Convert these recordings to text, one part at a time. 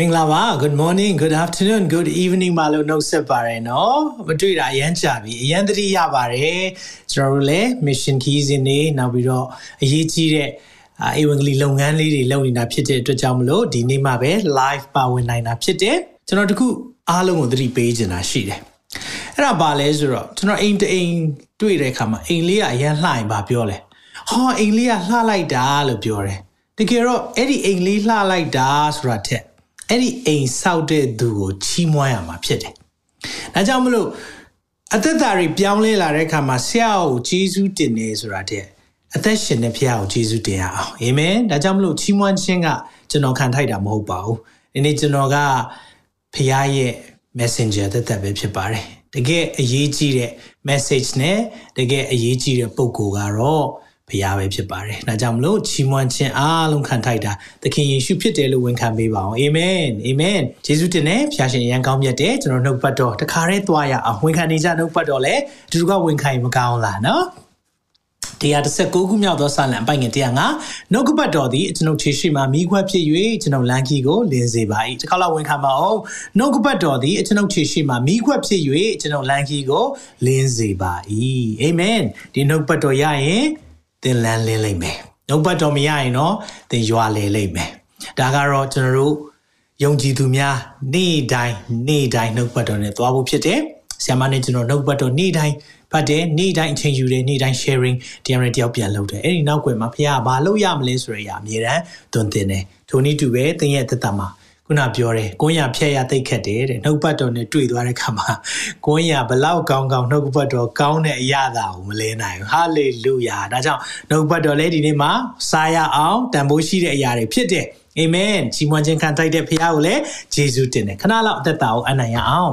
မင်္ဂလာပါ good morning good afternoon good evening မလို့နှုတ်ဆက်ပါရနော်မတွေ့တာအရန်ကြပြီအရန်သတိရပါတယ်ကျွန်တော်တို့လည်း mission keys နေနောက်ပြီးတော့အရေးကြီးတဲ့အေဝံဂေလိလုပ်ငန်းလေးတွေလုပ်နေတာဖြစ်တဲ့အတွက်ကြောင့်မလို့ဒီနေ့မှပဲ live ပါဝင်နိုင်တာဖြစ်တယ်ကျွန်တော်တခုအားလုံးကိုသတိပေးချင်တာရှိတယ်အဲ့ဒါဘာလဲဆိုတော့ကျွန်တော်အိမ်တအိမ်တွေ့တဲ့အခါမှာအိမ်လေးကအရန်လှရင်ဘာပြောလဲဟောအိမ်လေးကလှလိုက်တာလို့ပြောတယ်တကယ်တော့အဲ့ဒီအိမ်လေးလှလိုက်တာဆိုတာထက် အဲ့ဒီအိမ်ဆောက်တဲ့သူကိုချီးမွမ်းရမှာဖြစ်တယ်။ဒါကြောင့်မလို့အသက်တာတွေပြောင်းလဲလာတဲ့အခါမှာဆရာကိုဂျေဇုတင်နေဆိုတာတဲ့အသက်ရှင်တဲ့ဖခင်ကိုဂျေဇုတင်ရအောင်အာမင်။ဒါကြောင့်မလို့ချီးမွမ်းခြင်းကကျွန်တော်ခံထိုက်တာမဟုတ်ပါဘူး။ဒီနေ့ကျွန်တော်ကဖခင်ရဲ့ messenger သက်သက်ပဲဖြစ်ပါတယ်။တကယ်အရေးကြီးတဲ့ message နဲ့တကယ်အရေးကြီးတဲ့ပုံကိုကတော့ ဘုရားပဲဖြစ်ပါတယ်။ဒါကြောင့်မလို့ချီးမွမ်းခြင်းအားလုံးခံထိုက်တာသခင်ယေရှုဖြစ်တယ်လို့ဝန်ခံပေးပါအောင်။အာမင်။အာမင်။ယေရှုတင်နဲ့ဖခင်ရှင်ရန်ကောင်းမြတ်တယ်ကျွန်တော်နှုတ်ပတ်တော်တခါတည်းသွားရအောင်ဝန်ခံနေကြနှုတ်ပတ်တော်လဲအတူတူကဝန်ခံရင်မကောင်းလားနော်။တရားတစ်ဆက်၉ခုမြောက်သောစာလံအပိုင်ငယ်တရားငါနှုတ်ကပတ်တော်သည်ကျွန်ုပ်ခြေရှိမှမိခွက်ဖြစ်၍ကျွန်ုပ်လမ်းကြီးကိုလင်းစေပါ၏ဒီခါလောက်ဝန်ခံပါအောင်နှုတ်ကပတ်တော်သည်ကျွန်ုပ်ခြေရှိမှမိခွက်ဖြစ်၍ကျွန်ုပ်လမ်းကြီးကိုလင်းစေပါ၏အာမင်ဒီနှုတ်ပတ်တော်ရရင် သင်လန်းလင်းလိမ့်မယ်နှုတ်ပတ်တော်မရရင်တော့သင်ရွာလေလိမ့်မယ်ဒါကတော့ကျွန်တော်တို့ယုံကြည်သူများနေ့တိုင်းနေ့တိုင်းနှုတ်ပတ်တော်နဲ့သွားဖို့ဖြစ်တယ်ဆ iam မနဲ့ကျွန်တော်နှုတ်ပတ်တော်နေ့တိုင်းဖတ်တယ်နေ့တိုင်းအချိန်ယူတယ်နေ့တိုင်း sharing တရားနဲ့တယောက်ပြန်လုပ်တယ်အဲ့ဒီနောက်ွယ်မှာဖခင်ကဘာလုပ်ရမလဲဆိုရအမြဲတမ်းသွန်သင်တယ်ထိုနည်းတူပဲသင်ရဲ့သက်တာမှာ ခုနပြောတယ်ကွန်းရဖြက်ရသိခက်တယ်တဲ့နှုတ်ပတ်တော်နဲ့တွေ့သွားတဲ့ခါမှာကွန်းရဘလောက်ကောင်းကောင်းနှုတ်ပတ်တော်ကောင်းတဲ့အရာသာကိုမလဲနိုင်ဘူးဟာလေလုယာဒါကြောင့်နှုတ်ပတ်တော်လည်းဒီနေ့မှာစားရအောင်တန်ဖိုးရှိတဲ့အရာတွေဖြစ်တယ်အာမင်ကြီးမွန်ခြင်းခံတိုက်တဲ့ဖခင်ကိုလည်းယေရှုတင်တယ်ခဏလောက်အသက်တာကိုအနံ့ရအောင်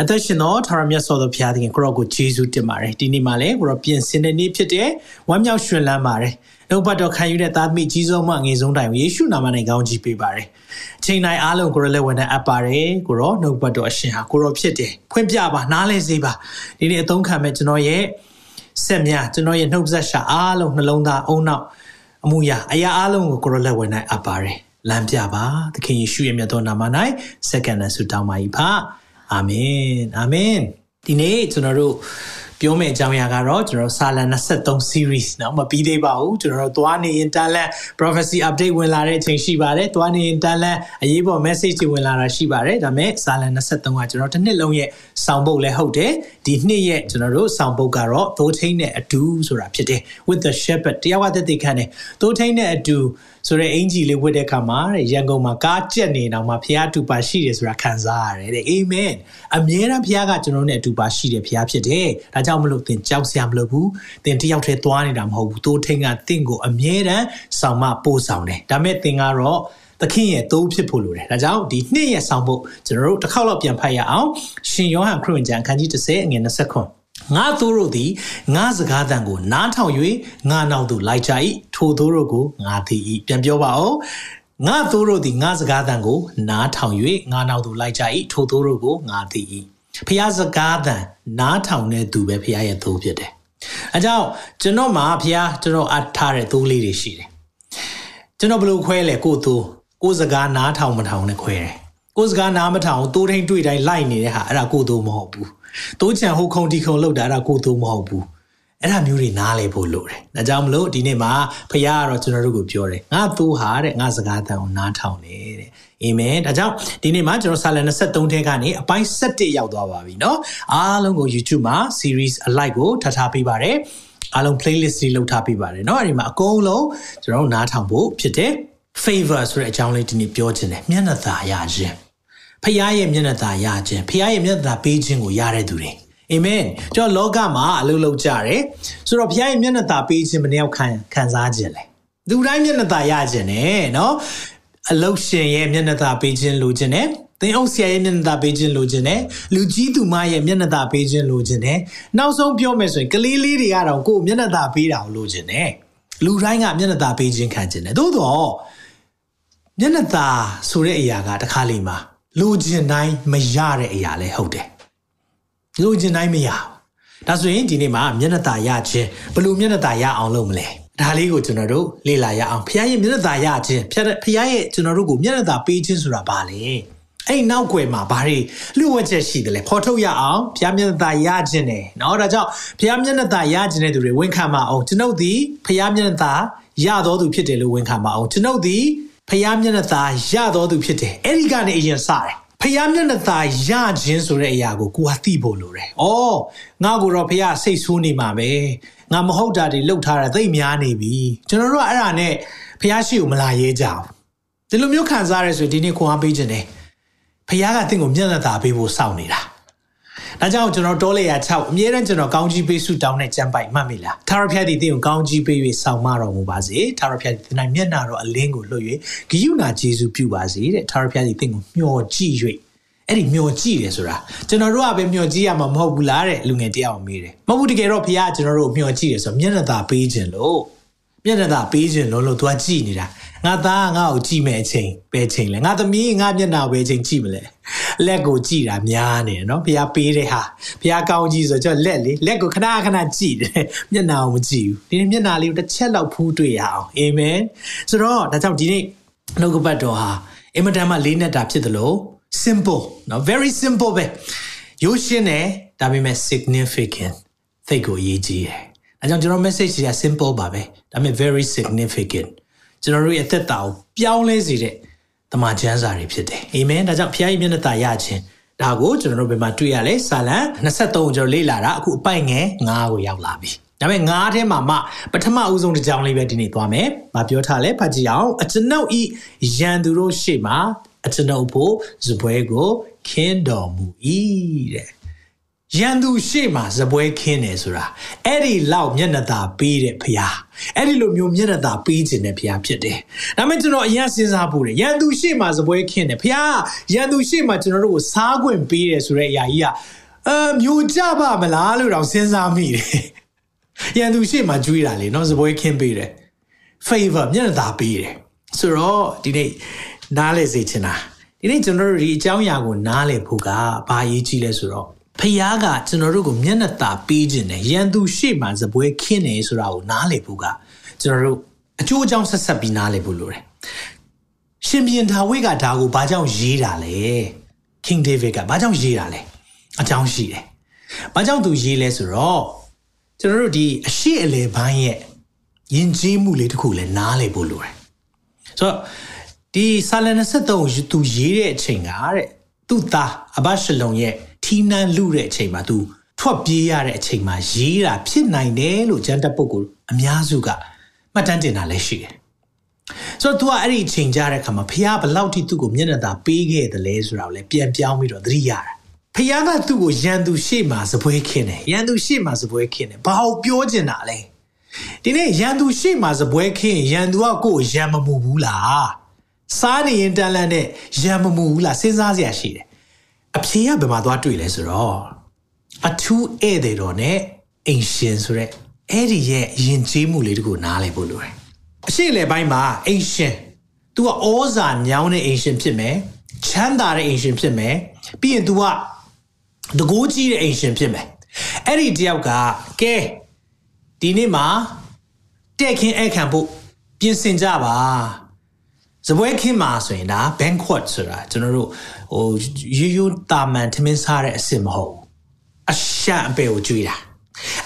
အသက်ရှင်သောထာဝရမြတ်စွာသောဘုရားသခင်ကိုရောကိုယေရှုတင်ပါတယ်ဒီနေ့မှာလည်းကိုရောပြင်ဆင်တဲ့နေ့ဖြစ်တဲ့ဝမ်းမြောက်ရွှင်လန်းပါတယ် နှုတ်ပတ်တော်ခံယူတဲ့သားသမီးကြီးဆုံးမှငယ်ဆုံးတိုင်ယေရှုနာမနဲ့ကောင်းချီးပေးပါတယ်အချိန်တိုင်းအားလုံးကိုရောလည်းဝန်ထမ်းအပ်ပါတယ်ကိုရောနှုတ်ပတ်တော်အရှင်ဟာကိုရောဖြစ်တယ်ဖွင့်ပြပါနားလဲစေပါဒီနေ့အသုံးခံမဲ့ကျွန်တော်ရဲ့ဆက်များကျွန်တော်ရဲ့နှုတ်ဆက်ရှာအားလုံးနှလုံးသားအုံနောက်အမှုရာအရာအားလုံးကိုကိုရောလည်းဝန်ထမ်းအပ်ပါတယ်လမ်းပြပါသခင်ယေရှုရဲ့မြတ်သောနာမ၌စက္ကန့်နဲ့ဆုတောင်းပါ၏ဖအာမင်အာမင်ဒီနေ့ကျွန်တော်တို့ ပြောမယ့်အကြောင်းအရာကတော့ကျွန်တော်စာလံ23 series เนาะမပြီးသေးပါဘူးကျွန်တော်တို့သွားနေရင်တန်လန့် prophecy update ဝင်လာတဲ့အချိန်ရှိပါတယ်သွားနေရင်တန်လန့်အရေးပေါ် message တွေဝင်လာတာရှိပါတယ်ဒါပေမဲ့စာလံ23ကကျွန်တော်တစ်နှစ်လုံးရဲ့ဆောင်းပုတ်လည်းဟုတ်တယ်ဒီနှစ်ရဲ့ကျွန်တော်တို့ဆောင်းပုတ်ကတော့သိုးထိန်နဲ့အတူဆိုတာဖြစ်တယ် with the shepherd တရားဝတ္တသိခံတယ်သိုးထိန်နဲ့အတူ ဆိုတဲ့အင်ဂျီလေးဝတ်တဲ့အခါမှာရန်ကုန်မှာကားကြက်နေတော့မှဖခင်တူပါရှိတယ်ဆိုတာခံစားရတယ်တဲ့အာမင်အမြဲတမ်းဖခင်ကကျွန်တော်နဲ့အတူပါရှိတယ်ဖခင်ဖြစ်တယ်ဒါကြောင့်မလို့သင်ကြောက်စရာမလိုဘူးသင်တယောက်တည်းသွားနေတာမဟုတ်ဘူးတိုးထိန်ကသင်ကိုအမြဲတမ်းဆောင်မပို့ဆောင်တယ်ဒါမဲ့သင်ကတော့သခင်ရဲ့သိုးဖြစ်ဖို့လိုတယ်။ဒါကြောင့်ဒီနှစ်ရဲ့ဆောင်ဖို့ကျွန်တော်တို့တစ်ခေါက်လောက်ပြန်ဖတ်ရအောင်။ရှင်ယောဟန်ခရစ်ဝင်ကျမ်းအခန်းကြီး30အငယ်29 ငါသူတို့သည်ငါစကားသံကို နားထောင်၍ငါနောက်သို့လိုက်ကြ၏ထိုသူတို့ကိုငါသိ၏ပြန်ပြောပါဦးငါသူတို့သည်ငါစကားသံကိုနားထောင်၍ငါနောက်သို့လိုက်ကြ၏ထိုသူတို့ကိုငါသိ၏ဖျားစကားသံနားထောင်တဲ့သူပဲဖျားရဲ့သူဖြစ်တယ်အဲကြောင့်ကျွန်တော်မှာဖျားကျွန်တော်အပ်ထားတဲ့သူလေးတွေရှိတယ်ကျွန်တော်ဘယ်လိုခွဲလဲကိုသူကိုစကားနားထောင်မထောင်နဲ့ခွဲတယ်ကိုစကားနားမထောင်တိုးထိန်တွေ့တိုင်းလိုက်နေတဲ့ဟာအဲ့ဒါကိုသူမဟုတ်ဘူး တိုးချံဟုတ်ခုံတီခုံလောက်တာအဲ့ဒါကိုသူမဟုတ်ဘူးအဲ့ဒါမျိုးတွေနားလဲဖို့လိုတယ်ဒါကြောင့်မလို့ဒီနေ့မှာဖခင်ကတော့ကျွန်တော်တို့ကိုပြောတယ်ငါသူဟာတဲ့ငါစကားတန်ကိုနားထောင်တယ်တဲ့အာမင်ဒါကြောင့်ဒီနေ့မှာကျွန်တော်ဆာလန်23ထဲကနေအပိုင်း7ရောက်သွားပါပြီเนาะအားလုံးကို YouTube မှာ series alike ကိုထပ်ထားပေးပါတယ်အားလုံး playlist တွေလုပ်ထားပေးပါတယ်เนาะအဲ့ဒီမှာအကုန်လုံးကျွန်တော်နားထောင်ဖို့ဖြစ်တယ် favor ဆိုတဲ့အကြောင်းလေးဒီနေ့ပြောခြင်းတယ်မျက်နှာသာရခြင်း ဖခင်ရဲ့မျက်နှာသာရခြင်းဖခင်ရဲ့မျက်နှာသာပေးခြင်းကိုရတဲ့သူတွေအာမင်ကျွန်တော်လောကမှာအလုပ်လုပ်ကြတယ်ဆိုတော့ဖခင်ရဲ့မျက်နှာသာပေးခြင်းမနှောက်ခံခံစားခြင်းလေလူတိုင်းမျက်နှာသာရခြင်းနဲ့နော်အလုတ်ရှင်ရဲ့မျက်နှာသာပေးခြင်းလိုခြင်းနဲ့သင်အုပ်ဆရာရဲ့မျက်နှာသာပေးခြင်းလိုခြင်းနဲ့လူကြီးသူမရဲ့မျက်နှာသာပေးခြင်းလိုခြင်းနဲ့နောက်ဆုံးပြောမယ်ဆိုရင်ကလေးလေးတွေကတော့ကိုယ်မျက်နှာသာပေးတာကိုလိုခြင်းနဲ့လူတိုင်းကမျက်နှာသာပေးခြင်းခံခြင်းနဲ့သို့တော့မျက်နှာသာဆိုတဲ့အရာကတစ်ခါလေမှာ လူကျင်တိုင်းမရတဲ့အရာလည်းဟုတ်တယ်လူကျင်တိုင်းမရဘူးဒါဆိုရင်ဒီနေ့မှာမျက်နှာသာရခြင်းဘယ်လိုမျက်နှာသာရအောင်လုပ်မလဲဒါလေးကိုကျွန်တော်တို့လေ့လာရအောင်ဖခင်ရဲ့မျက်နှာသာရခြင်းဖခင်ရဲ့ကျွန်တော်တို့ကိုမျက်နှာသာပေးခြင်းဆိုတာဘာလဲအဲ့နောက်ွယ်မှာဘာတွေလူဝတ်ချက်ရှိတယ်လဲဖော်ထုတ်ရအောင်ဘုရားမျက်နှာသာရခြင်းတယ်เนาะဒါကြောင့်ဘုရားမျက်နှာသာရခြင်းတဲ့သူတွေဝန်ခံမအောင်ကျွန်ုပ်ဒီဘုရားမျက်နှာသာရတော်သူဖြစ်တယ်လို့ဝန်ခံမအောင်ကျွန်ုပ်ဒီ ဖျားမျက်နှာသာရတော်သူဖြစ်တယ်အဲ့ဒီကနေအရင်စတယ်ဖျားမျက်နှာသာရခြင်းဆိုတဲ့အရာကိုကိုကသိဖို့လိုတယ်။အော်ငါကိုတော့ဖျားစိတ်ဆိုးနေမှာပဲ။ငါမဟုတ်တာတွေလှုပ်ထားတာသိများနေပြီ။ကျွန်တော်တို့ကအဲ့ဒါနဲ့ဖျားရှိကိုမလာရဲကြဘူး။ဒီလိုမျိုးခံစားရဆိုဒီနေ့ခွန်အားပေးခြင်းတယ်။ဖျားကတင့်ကိုမျက်နှာသာပေးဖို့စောင့်နေတာ။။ ဒါကြောင့်ကျွန်တော်တောလေယာ6အမြဲတမ်းကျွန်တော်ကောင်းကြီးပေးဆုတောင်းတဲ့ကြံပိုက်မှတ်မိလား။ထာဝရဘုရားသည်တင့်ကိုကောင်းကြီးပေး၍ဆောင်မတော်မူပါစေ။ထာဝရဘုရားသည်သင်၌မျက်နာတော်အလင်းကိုလွှတ်၍ဂိယုနာကျေးဇူးပြုပါစေတဲ့။ထာဝရဘုရားသည်တင့်ကိုမျှော်ကြည့်၍အဲ့ဒီမျောကြည့်တယ်ဆိုတာကျွန်တော်တို့ကပဲမျောကြည့်ရမှာမဟုတ်ဘူးလားတဲ့လူငယ်တယောက်မေးတယ်မဟုတ်ဘူးတကယ်တော့ဖခင်ကကျွန်တော်တို့ကိုမျောကြည့်တယ်ဆိုတော့မျက်နှာသာပေးခြင်းလို့မျက်နှာသာပေးခြင်းလို့လို့သူကကြည့်နေတာ ငါသားငါ့ကိုကြည့်မဲ့အချိန်ပဲချိန်လဲငါသမီးငါမျက်နှာပဲချိန်ကြည့်မလဲလက်ကိုကြည့်တာများနေတယ်နော်ဖះပေးတဲ့ဟာဖះကောင်းကြည့်ဆိုတော့လက်လေလက်ကိုခဏခဏကြည့်တယ်မျက်နှာကိုမကြည့်ဘူးဒီနေ့မျက်နှာလေးကိုတစ်ချက်လောက်ဖူးတွေ့ရအောင်အာမင်ဆိုတော့ဒါကြောင့်ဒီနေ့နှုတ်ကပတ်တော်ဟာအင်မတန်မှလေးနက်တာဖြစ်တယ်လို့ simple နော် very simple ပဲရိုးရှင်းတယ်ဒါပေမဲ့ significant သိကိုအရေးကြီးတယ်အဲကြောင့်ကျွန်တော် message ကြီးက simple ပါပဲဒါပေမဲ့ very significant ကျွန်တော်တို့ရဲ့အသက်တာကိုပြောင်းလဲစေတဲ့တမန်ကျမ်းစာတွေဖြစ်တယ်အာမင်ဒါကြောင့်ဖခင်ရဲ့မျက်နှာရခြင်းဒါကိုကျွန်တော်တို့ဘယ်မှာတွေ့ရလဲစာလံ23ကိုကျွန်တော်လေ့လာတာအခုအပိုက်ငယ်9ကိုရောက်လာပြီဒါပေမဲ့ငါးထဲမှာမှပထမအဦးဆုံးတစ်ကြောင်းလေးပဲဒီနေ့သွားမယ်။မပြောထားလဲဖတ်ကြည့်အောင်အကျွန်ုပ်ဤရန်သူတို့ရှေ့မှာအကျွန်ုပ်ဖို့ဇပွဲကိုခင်းတော်မူ၏တဲ့ ရန်သူရှေ့မှာဇပွဲခင်းတယ်ဆိုတာအဲ့ဒီလောက်မျက်နှာသာပေးတဲ့ဖရားအဲ့ဒီလိုမျိုးမျက်နှာသာပေးခြင်းတဲ့ဖရားဖြစ်တယ်ဒါပေမဲ့ကျွန်တော်အရင်စဉ်းစားဖို့တယ်ရန်သူရှေ့မှာဇပွဲခင်းတယ်ဖရားရန်သူရှေ့မှာကျွန်တော်တို့ကိုစားခွင့်ပေးတယ်ဆိုတဲ့အရာကြီးကအမျိုးကြပါမလားလို့တော့စဉ်းစားမိတယ်ရန်သူရှေ့မှာကြွေးတာလေနော်ဇပွဲခင်းပေးတယ် favor မျက်နှာသာပေးတယ်ဆိုတော့ဒီနေ့နားလဲစေချင်တာဒီနေ့ကျွန်တော်တို့ဒီအကြောင်းအရာကိုနားလဲဖို့ကဘာရေးကြီးလဲဆိုတော့ ဖယားကကျွန်တော်တို့ကိုမျက်နှာသာပေးခြင်းနဲ့ရန်သူရှေ့မှာဇပွဲခင်းနေဆိုတာကိုနားလည်ဖို့ကကျွန်တော်တို့အကျိုးအကြောင်းဆက်ဆက်ပြီးနားလည်ဖို့လိုတယ်။ရှင်ဘီယံဒါဝိဒ်ကဒါကိုဘာကြောင့်ရေးတာလဲ King David ကဘာကြောင့်ရေးတာလဲအကြောင်းရှိတယ်။ဘာကြောင့်သူရေးလဲဆိုတော့ကျွန်တော်တို့ဒီအရှိအလေပိုင်းရဲ့ယဉ်ကျေးမှုလေးတစ်ခုလည်းနားလည်ဖို့လိုတယ်။ဆိုတော့ဒီဆာလန်23သူရေးတဲ့အချိန်ကတဲ့သူ့သားအဘရှလုံရဲ့ ထီးနှန်းလူတဲ့အချိန်မှာ तू ထွက်ပြေးရတဲ့အချိန်မှာရေးတာဖြစ်နိုင်တယ်လို့ကျန်တဲ့ပုဂ္ဂိုလ်အများစုကမှတ်တမ်းတင်တာလည်းရှိတယ်။ဆိုတော့ तू ကအဲ့ဒီအချိန်ကြားတဲ့အခါမှာဖះဘလောက်ထိသူ့ကိုမျက်နှာသာပေးခဲ့တယ်လဲဆိုတာကိုလည်းပြန်ပြောင်းပြီးတော့သတိရတာ။ဖះကသူ့ကိုရန်သူရှေ့မှာစပွဲခင်းတယ်။ရန်သူရှေ့မှာစပွဲခင်းတယ်။ဘာလို့ပြောချင်တာလဲ။ဒီနေ့ရန်သူရှေ့မှာစပွဲခင်းရန်သူကကိုယ်ရန်မမှုဘူးလား။စားနေရင်တန်လန့်နဲ့ရံမမှုဘူးလားစဉ်းစားစရာရှိတယ် အဖြေကဘယ်မှာသွားတွေ့လဲဆိုတော့အထူးဧည့်သည်တော်နဲ့အိမ်ရှင်ဆိုတဲ့အဲ့ဒီရဲ့ယဉ်ကျေးမှုလေးတခုနားလည်ဖို့လိုတယ်အရှိလေပိုင်းမှာအိမ်ရှင် तू ကဩဇာညောင်းတဲ့အိမ်ရှင်ဖြစ်မယ်ချမ်းသာတဲ့အိမ်ရှင်ဖြစ်မယ်ပြီးရင် तू ကတကိုးကြီးတဲ့အိမ်ရှင်ဖြစ်မယ်အဲ့ဒီတယောက်ကကဲဒီနေ့မှာတဲ့ခင်အခန့်ဖို့ပြင်ဆင်ကြပါ ဇပွဲခင်းမှာဆိုရင်ဒါ banquet ဆိုတာကျွန်တော်တို့ဟိုရိုးရိုးတာမန်ထမင်းစားတဲ့အစ်မဟုတ်အရှံအပေကိုကျွေးတာ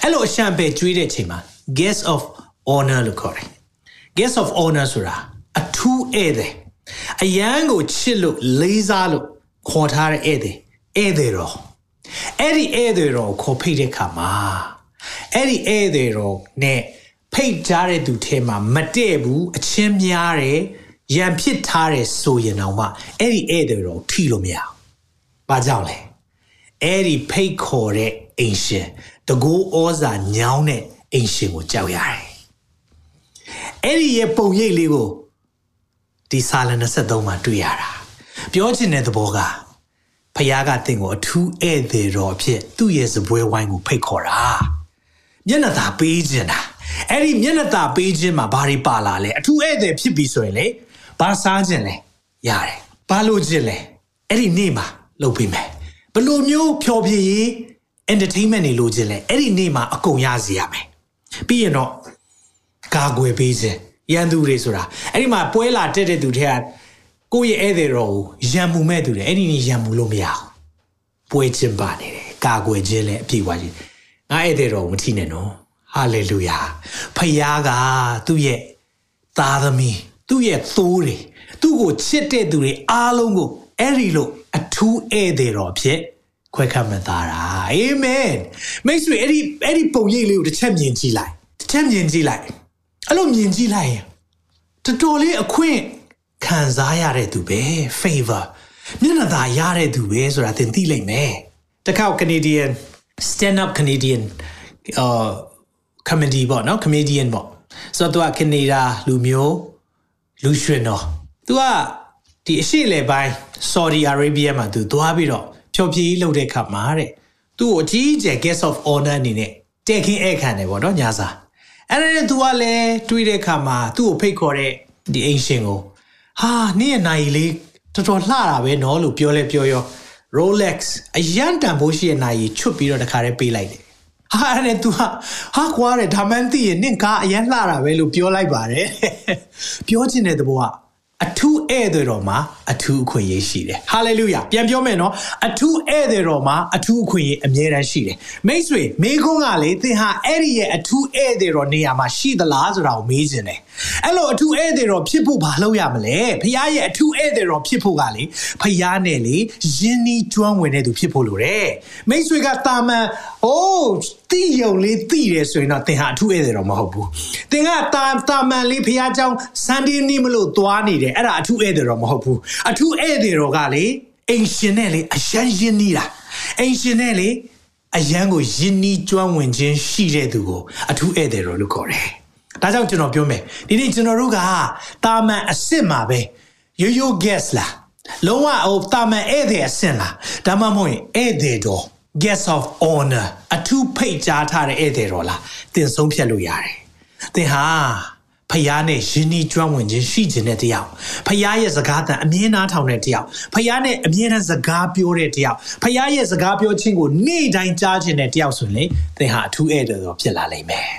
အဲ့လိုအရှံအပေကျွေးတဲ့ချိန်မှာ guest of honor လို့ခေါ်တယ် guest of honor ဆိုတာအထူးဧည့်သည်အယံကိုချစ်လို့လေးစားလို့ခေါ်ထားတဲ့ဧည့်သည်ဧည့်သည်တော်အဲ့ဒီဧည့်သည်တော်ကိုခေါ်ဖိတ်တဲ့ခါမှာအဲ့ဒီဧည့်သည်တော်နဲ့ဖိတ်ကြားတဲ့သူထဲမှာမတည့်ဘူးအချင်းများတယ် ရံဖြစ်ထားတယ်ဆိုရင်တော့မှအဲ့ဒီဧည့်သည်တော်ထိလို့မရဘူး။ဘာကြောင့်လဲ။အဲ့ဒီဖိတ်ခေါ်တဲ့အိမ်ရှင်တကူဩဇာညောင်းတဲ့အိမ်ရှင်ကိုကြောက်ရတယ်။အဲ့ဒီရဲ့ပုံရိပ်လေးကိုဒီစာလ23မှာတွေ့ရတာ။ပြောချင်တဲ့သဘောကဖခင်ကတင့်ကိုအထူးဧည့်သည်တော်ဖြစ်သူ့ရဲ့စပွဲဝိုင်းကိုဖိတ်ခေါ်တာ။မျက်နှာသာပေးခြင်းတာအဲ့ဒီမျက်နှာသာပေးခြင်းမှာဘာတွေပါလာလဲအထူးဧည့်သည်ဖြစ်ပြီဆိုရင်လေ ဘာစားခြင်းလဲရတယ်ဘာလို့ခြင်းလဲအဲ့ဒီနေ့မှာလုပ်ပေးမယ်ဘလို့မျိုးဖျော်ဖြေရေး entertainment တွေလိုချင်လဲအဲ့ဒီနေ့မှာအကုန်ရစီရမယ်ပြီးရင်တော့ကာကွယ်ပေးခြင်းရန်သူတွေဆိုတာအဲ့ဒီမှာပွဲလာတက်တဲ့သူတွေကကိုယ့်ရဲ့ဧည့်သည်တော်ကိုရံမှုမဲ့သူတွေအဲ့ဒီနေ့ရံမှုလို့မရအောင်ပွဲချင်းပါနေတယ်ကာကွယ်ခြင်းလည်းအပြည့်ဝခြင်းငါဧည့်သည်တော်ကိုမထိနဲ့နော်ဟာလေလုယာဖခင်ကသူ့ရဲ့သားသမီး သူ့ရဲ့သိုးတွေသူ့ကိုချစ်တဲ့သူတွေအားလုံးကိုအဲ့ဒီလိုအထူးဧည့်သည်တော်ဖြစ်ခွဲခတ်မှတ်သားတာအာမင်မိတ်ဆွေအဲ့ဒီအဲ့ဒီပုံရိပ်လေးကိုတစ်ချက်မြင်ကြည့်လိုက်တစ်ချက်မြင်ကြည့်လိုက်အဲ့လိုမြင်ကြည့်လိုက်ရင်တော်တော်လေးအခွင့်ခံစားရတဲ့သူပဲ favor မျက်နှာသာရတဲ့သူပဲဆိုတာသင်သိလိမ့်မယ်တခါ Canadian stand up Canadian အာ comedy ပေါ့နော် comedian ပေါ့ဆိုတော့သူကကနေဒါလူမျိုး လူရွှင်တော့သူကဒီအရှိလေပိုင်း Saudi Arabia မှာသူသွားပြီးတော့ဖြောပြရေးလုပ်တဲ့ခါမှာတဲ့သူ့ကိုအကြီးအကျယ် guest of honor အနေနဲ့တဲ့ခင်းဧည့်ခံတယ်ပေါ့နော်ညာစာအဲ့ဒါနဲ့သူကလည်းတွေးတဲ့ခါမှာသူ့ကိုဖိတ်ခေါ်တဲ့ဒီအင်ရှင်ကိုဟာနေ့ရဲ့နိုင်လေးတော်တော်လှတာပဲနော်လို့ပြောလဲပြောရော Rolex အရန်တန်ဖိုးရှိတဲ့နိုင်ချွတ်ပြီးတော့တခါတည်းပေးလိုက်တယ် ဟာအဲ့ तू ဟာဟာကွာတယ်ဒါမှန်းသိရင်နင့်ကားအရန်လှတာပဲလို့ပြောလိုက်ပါတယ်ပြောချင်တဲ့သဘောကအထူးဧည့်သည်တော်မှာအထူးအခွင့်အရေးရှိတယ်ဟာလေလုယာပြန်ပြောမယ်နော်အထူးဧည့်သည်တော်မှာအထူးအခွင့်အရေးအမြဲတမ်းရှိတယ်မိတ်ဆွေမိခွန်းကလေသင်ဟာအဲ့ဒီရဲ့အထူးဧည့်သည်တော်နေရာမှာရှိသလားဆိုတာကိုမေးခြင်းတယ်အဲ့လိုအထူးဧည့်သည်တော်ဖြစ်ဖို့ဘာလုပ်ရမလဲဖခင်ရဲ့အထူးဧည့်သည်တော်ဖြစ်ဖို့ကလေဖခင်နဲ့လေယဉ်နီးကျွမ်းဝင်တဲ့သူဖြစ်ဖို့လိုတယ်မိတ်ဆွေကတာမန်ဟိုးတိယုံလေးတိတယ်ဆိုရင်တော့သင်ဟာအထူးဧည့်သည်တော်မဟုတ်ဘူးသင်ကတာတာမန်လေးဖခင်ကြောင့် Sunday နေ့မလို့သွားနေတယ်အဲ့ဒါအထူးဧည့်သည်တော်မဟုတ်ဘူးအထူးဧည့်သည်တော်ကလေအိမ်ရှင်နဲ့လေအယဉ်ယဉ်နီးတာအိမ်ရှင်နဲ့လေအယံကိုယဉ်နီးကျွမ်းဝင်ခြင်းရှိတဲ့သူကိုအထူးဧည့်သည်တော်လို့ခေါ်တယ် ဒါကြောင့်ကျွန်တော်ပြောမယ်ဒီနေ့ကျွန်တော်တို့ကတာမန်အစ်စ်မှာပဲရိုးရိုး guess လားလုံးဝဟိုတာမန်ဧည့်သည်အဆင့်လားဒါမှမဟုတ်ရင်ဧည့်သည်တော် guest of honor အထူးဖိတ်ကြားထားတဲ့ဧည့်သည်တော်လားသင်ဆုံးဖြတ်လို့ရတယ်သင်ဟာ ဖယားနဲ့ယဉ်ဤကျွမ်းဝင်ခြင်းရှိခြင်းတဲ့တယောက်ဖယားရဲ့စကားတန်အမြဲနားထောင်တဲ့တယောက်ဖယားနဲ့အမြဲတမ်းစကားပြောတဲ့တယောက်ဖယားရဲ့စကားပြောခြင်းကိုနေ့တိုင်းကြားခြင်းတဲ့တယောက်ဆိုရင်လေသင်ဟာအထူးဧည့်သည်တော်ဖြစ်လာလိမ့်မယ်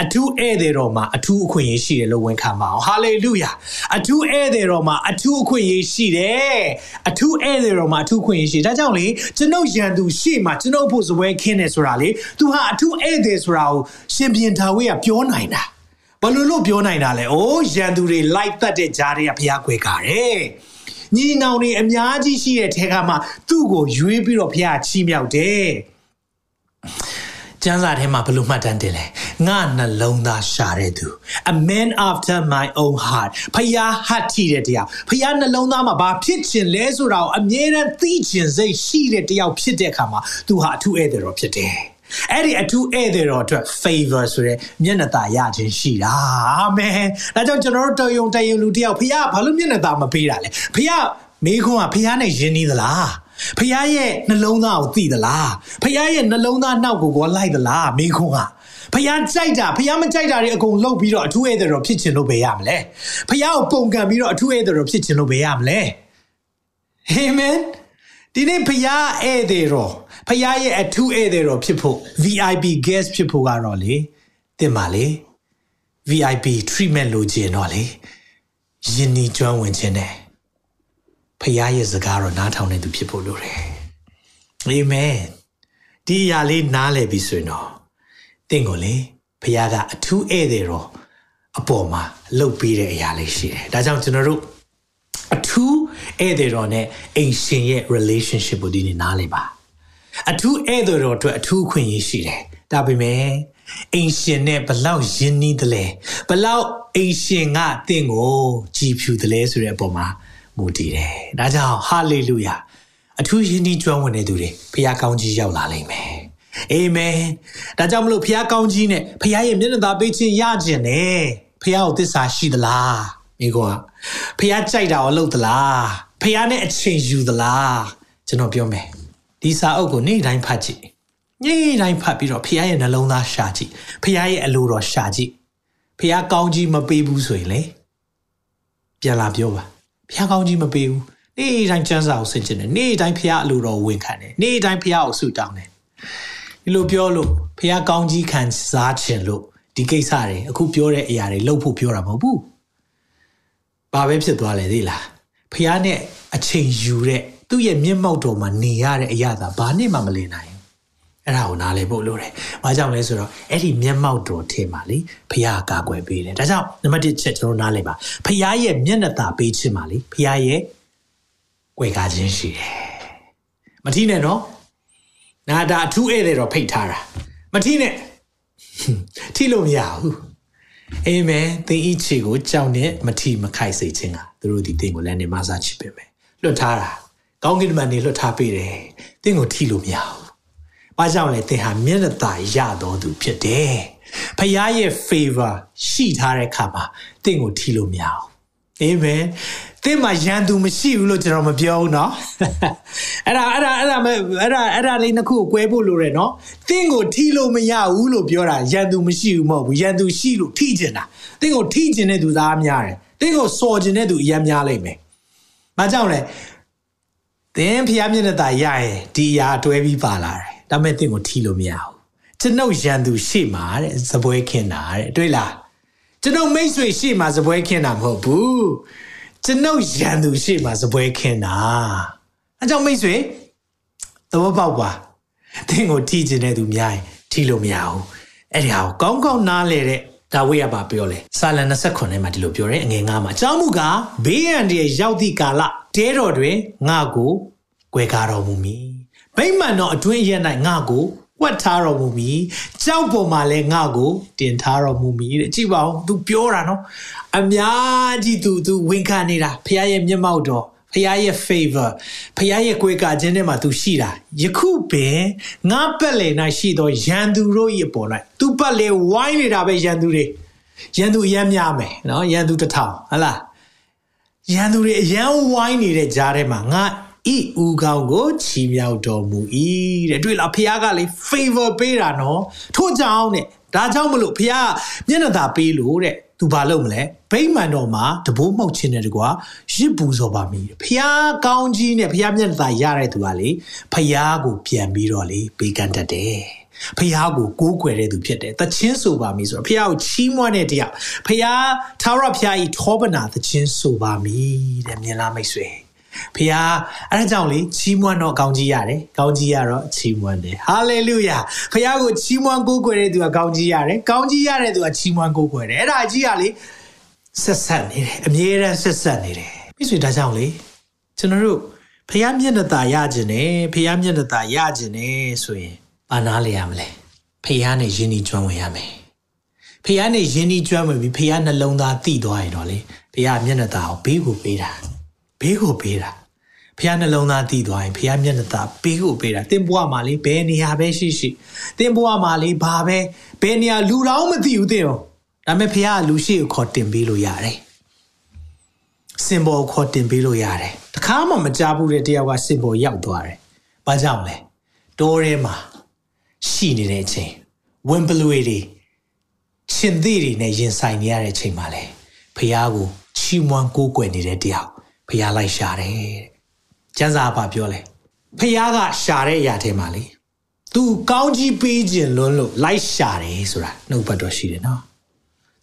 အထူးဧည့်သည်တော်မှာအထူးအခွင့်အရေးရှိတယ်လို့ဝန်ခံပါအောင်ဟာလေလုယာအထူးဧည့်သည်တော်မှာအထူးအခွင့်အရေးရှိတယ်အထူးဧည့်သည်တော်မှာအထူးအခွင့်အရေးရှိဒါကြောင့်လေကျွန်ုပ်ရန်သူရှေ့မှာကျွန်ုပ်ဖို့စပွဲခင်းတယ်ဆိုတာလေသူဟာအထူးဧည့်သည်ဆိုတာကိုရှင်ပြန်ဒါဝိကပြောနိုင်တာ ဘယ်လိုလို့ပြောနိုင်တာလဲ။အိုးရန်သူတွေလိုက်တတ်တဲ့ကြားတွေကဖျားခွဲကားတယ်။ညီနောင်တွေအများကြီးရှိတဲ့ထဲကမှသူ့ကိုရွေးပြီးတော့ဖျားချီးမြှောက်တယ်။ကျမ်းစာထဲမှာဘယ်လိုမှတ်တမ်းတင်လဲ။ငါနှလုံးသားရှာတဲ့သူ a man after my own heart ဖျားဟတ်ထီတဲ့တရားဖျားနှလုံးသားမှာဘာဖြစ်ချင်လဲဆိုတာကိုအမြဲတမ်းသိချင်စိတ်ရှိတဲ့တယောက်ဖြစ်တဲ့အခါမှာသူဟာအထူးဧည့်သည်တော်ဖြစ်တယ်။ အဲ့ဒီအထူးဧည့်သည်တော်အတွက် favor ဆိုတဲ့မျက်နှာသာရခြင်းရှိတာအာမင်ဒါကြောင့်ကျွန်တော်တို့တယုံတယုံလူတယောက်ဖခင်ဘာလို့မျက်နှာသာမပေးတာလဲဖခင်မေခွန်းကဖခင်နဲ့ယဉ်နီးသလားဖခင်ရဲ့နှလုံးသားကိုသိသလားဖခင်ရဲ့နှလုံးသားနောက်ကိုကောလိုက်သလားမေခွန်းကဖះကြိုက်တာဖះမကြိုက်တာတွေအကုန်လှုပ်ပြီးတော့အထူးဧည့်သည်တော်ဖြစ်ချင်လို့ပဲရမလဲဖះကိုပုံကံပြီးတော့အထူးဧည့်သည်တော်ဖြစ်ချင်လို့ပဲရမလဲအာမင် ဒီနေ့ဖះဧည့်သည်တော်ဖះရဲ့အထူးဧည့်သည်တော်ဖြစ်ဖို့ VIP guest ဖြစ်ဖို့ကတော့လေတင်ပါလေ VIP treatment လိုချင်တော့လေယဉ်နီကျွမ်းဝင်ခြင်းနဲ့ဖះရဲ့စကားတော့နားထောင်နေသူဖြစ်ဖို့လိုတယ်အာမင်ဒီအရာလေးနားလည်ပြီဆိုရင်တော့တင့်ကိုလေဖះကအထူးဧည့်သည်တော်အပေါ်မှာလှုပ်ပြီးတဲ့အရာလေးရှိတယ်ဒါကြောင့်ကျွန်တော်တို့အထူး ဧည့်သည်တော်နဲ့အိမ်ရှင်ရဲ့ relationship ကိုဒီနေ့နားလည်ပါအထူးဧည့်သည်တော်အတွက်အထူးအခွင့်အရေးရှိတယ်ဒါပေမဲ့အိမ်ရှင်နဲ့ဘလောက်ယဉ်နီးတယ်လဲဘလောက်အိမ်ရှင်ကတင့်ကိုကြည်ဖြူတယ်လဲဆိုတဲ့အပေါ်မှာမူတည်တယ်ဒါကြောင့်ဟာလေလုယာအထူးယဉ်နီးကျွမ်းဝင်တဲ့သူတွေဖခင်ကောင်းကြီးရောက်လာလိမ့်မယ်အာမင်ဒါကြောင့်မလို့ဖခင်ကောင်းကြီးနဲ့ဖခင်ရဲ့မျက်နှာသာပေးခြင်းရခြင်းနဲ့ဖခင်ကိုသစ္စာရှိသလားမိကောဖះကြိုက်တာကိုလုပ်သလား ဖះနဲ့အချိန်ယူသလားကျွန်တော်ပြောမယ်ဒီစာအုပ်ကိုနေ့တိုင်းဖတ်ကြည့်နေ့တိုင်းဖတ်ပြီးတော့ဖះရဲ့နှလုံးသားရှာကြည့်ဖះရဲ့အလိုတော်ရှာကြည့်ဖះကောင်းကြီးမပေးဘူးဆိုရင်လေပြန်လာပြောပါဖះကောင်းကြီးမပေးဘူးနေ့တိုင်းကျမ်းစာကိုဆင်ခြင်တယ်နေ့တိုင်းဖះအလိုတော်ဝင်ခံတယ်နေ့တိုင်းဖះကိုဆုတောင်းတယ်ဒီလိုပြောလို့ဖះကောင်းကြီးခံစားခြင်းလို့ဒီကိစ္စတွေအခုပြောတဲ့အရာတွေလုပ်ဖို့ပြောတာမဟုတ်ဘူးဘာပဲဖြစ်သွားလဲသိလား ဖះနဲ့အချိန်ယူတဲ့သူ့ရဲ့မျက်မှောက်တော်မှာနေရတဲ့အရာသာဘာနဲ့မှမလင်နိုင်အဲ့ဒါကိုနားလည်ဖို့လိုတယ်။ဘာကြောင့်လဲဆိုတော့အဲ့ဒီမျက်မှောက်တော်ထင်ပါလေဖះကာကွယ်ပေးတယ်။ဒါကြောင့်နံပါတ်1ချက်ကျွန်တော်နားလည်ပါ။ဖះရဲ့မျက်နှာသာပေးခြင်းပါလေ။ဖះရဲ့ကွယ်ကားခြင်းရှိတယ်။မထီးနဲ့နော်။နာဒါအထူးဧည့်သည်တော့ဖိတ်ထားတာ။မထီးနဲ့ထီလို့မရဘူး။ အာမင်သင်ဤခြေကိုကြောက်နဲ့မထီမခိုက်စေခြင်းကသူတို့ဒီသင်ကိုလည်းနေမစားချစ်ပေးမယ်။လွတ်ထားတာ။ကောင်းကင်တမန်နေလွတ်ထားပေးတယ်။သင်ကိုထီလို့မရဘူး။ဘာကြောင့်လဲသင်ဟာမျက်နှာသာရတော်သူဖြစ်တယ်။ဖခင်ရဲ့ favor ရှိထားတဲ့အခါမှာသင်ကိုထီလို့မရဘူး။ အာမင်။သင်မှာရန်သူမရှိဘူးလို့ကျွန်တော်မပြောဘူးเนาะ။အဲ့ဒါအဲ့ဒါအဲ့ဒါအဲ့ဒါအဲ့ဒါလေးနှစ်ခုကို꿰ဖို့လိုတယ်เนาะ။သင်ကိုထီလို့မရဘူးလို့ပြောတာရန်သူမရှိဘူးမဟုတ်ဘူး။ရန်သူရှိလို့ထိကျင်တာ။သင်ကိုထိကျင်တဲ့သူသားများတယ်။သင်ကိုစော်ကျင်တဲ့သူအများများလိမ့်မယ်။ဘာကြောင့်လဲ။သင်ဖျားမျက်နှာသာရရင်ဒီအရာတွဲပြီးပါလာတယ်ဒါမဲ့တင့်ကိုထီလို့မရဘူးကျွန်ုပ်ရန်သူရှေ့မှာတဲ့ဇပွဲခင်းတာတဲ့တွေ့လား ကျွန်ုပ်မိတ်ဆွေရှေ့မှာဇပွဲခင်းတာမဟုတ်ဘူးကျွန်ုပ်ရန်သူရှေ့မှာဇပွဲခင်းတာအဲကြောင့်မိတ်ဆွေသဘောပေါက်ပါတင့်ကိုထီကျင်တဲ့သူများရင်ထီလို့မရဘူးအဲ့ဒီဟာကိုကောင်းကောင်းနားလေတဲ့ဒါဝိရပါပြောလဲစာလန်29မှာဒီလိုပြောတယ်အငယ်ငါမှာအကြောင်းမူကားဘေးရန်တည်းရောက်သည့်ကာလတဲတော်တွင်ငါကို꿰ကားတော်မူမည်ဗိမာန်တော်အတွင်းရက်၌ငါကို ဝတ်ထားတော်မူမည်ကြောက်ပေါ်မှာလည်းငါကိုတင်ထားတော်မူမည်တဲ့ကြည့်ပါဦး तू ပြောတာနော်အများကြီး तू तू ဝင်ခံနေတာဖခင်ရဲ့မျက်မှောက်တော်ဖခင်ရဲ့ favor ဖခင်ရဲ့ကိုယ်ကခြင်းထဲမှာ तू ရှိတာယခုပင်ငါပတ်လေ၌ရှိသောရန်သူတို့၏ပေါ်၌ तू ပတ်လေဝိုင်းနေတာပဲရန်သူတွေရန်သူအများများမယ်နော်ရန်သူတစ်ထောင်ဟလားရန်သူတွေအရန်ဝိုင်းနေတဲ့ကြားထဲမှာငါ ဤဥကောင်းကိုချီးမြှောက်တော်မူ၏တဲ့တွေ့လားဖះကလေ favor ပေးတာနော်ထို့ကြောင့်တဲ့ဒါကြောင့်မလို့ဖះမျက်နှာသာပေးလို့တဲ့သူဘာလုပ်မလဲဗိမာန်တော်မှာတဘိုးမောက်ခြင်းတဲ့တကွာရစ်ပူစော်ပါမည်ဖះကောင်းကြီးနဲ့ဖះမျက်နှာသာရတဲ့သူကလေဖះကိုပြန်ပြီးတော့လေပေးကမ်းတတ်တယ်ဖះကိုကိုးကွယ်တဲ့သူဖြစ်တယ်။တချင်းဆိုပါမည်ဆိုတော့ဖះကိုချီးမွမ်းတဲ့တရားဖះသာရဖះဤထောပနာတချင်းဆိုပါမည်တဲ့မြင်လားမိတ်ဆွေ။ ဖះအဲ့ဒါကြောင့်လေချီးမွမ်းတော့ကောင်းကြီးရတယ်ကောင်းကြီးရတော့ချီးမွမ်းတယ်ဟာလေလုယာဖះကိုချီးမွမ်းကိုးကွယ်တဲ့သူကကောင်းကြီးရတယ်ကောင်းကြီးရတဲ့သူကချီးမွမ်းကိုးကွယ်တယ်အဲ့ဒါကြီးကလေဆက်ဆက်နေတယ်အမြဲတမ်းဆက်ဆက်နေတယ်မိတ်ဆွေဒါကြောင့်လေကျွန်တော်တို့ဖះမျက်နှာตาရခြင်းနဲ့ဖះမျက်နှာตาရခြင်းနဲ့ဆိုရင်ဘာနာလေရမလဲဖះနဲ့ယဉ်ဤကျွမ်းဝင်ရမယ်ဖះနဲ့ယဉ်ဤကျွမ်းဝင်ပြီးဖះနှလုံးသားတိသွားရင်တော့လေဖះမျက်နှာตาကိုဘေးကိုပေးတာ ဘေးကိုပေးတာဖះနှလုံးသားတည်သွားရင်ဖះမျက်နှာသားဘေးကိုပေးတာတင်းဘွားမှာလေဘယ်နေရာပဲရှိရှိတင်းဘွားမှာလေဘာပဲဘယ်နေရာလူတော်မသိဘူးတင်းရောဒါပေမဲ့ဖះကလူရှိကိုခေါ်တင်ပေးလို့ရတယ်စင်ဘောခေါ်တင်ပေးလို့ရတယ်တခါမှမကြားဘူးတဲ့တယောက်ကစင်ဘောရောက်သွားတယ်ဘာကြောင့်လဲတိုးထဲမှာရှိနေတဲ့အချိန်ဝင်းပလွေတွေရှင်သေးတွေနဲ့ရင်ဆိုင်နေရတဲ့အချိန်မှာလေဖះကိုချီးမွမ်းကိုးကွယ်နေတဲ့တယောက် ဖះလိုက်ရှာတယ်တဲ့ကျမ်းစာဘာပြောလဲဖះကရှာတဲ့အရာထဲမှာလေသူကောင်းကြီးပေးခြင်းလွန်းလို့လိုက်ရှာတယ်ဆိုတာနှုတ်ဘတ်တော်ရှိတယ်နော်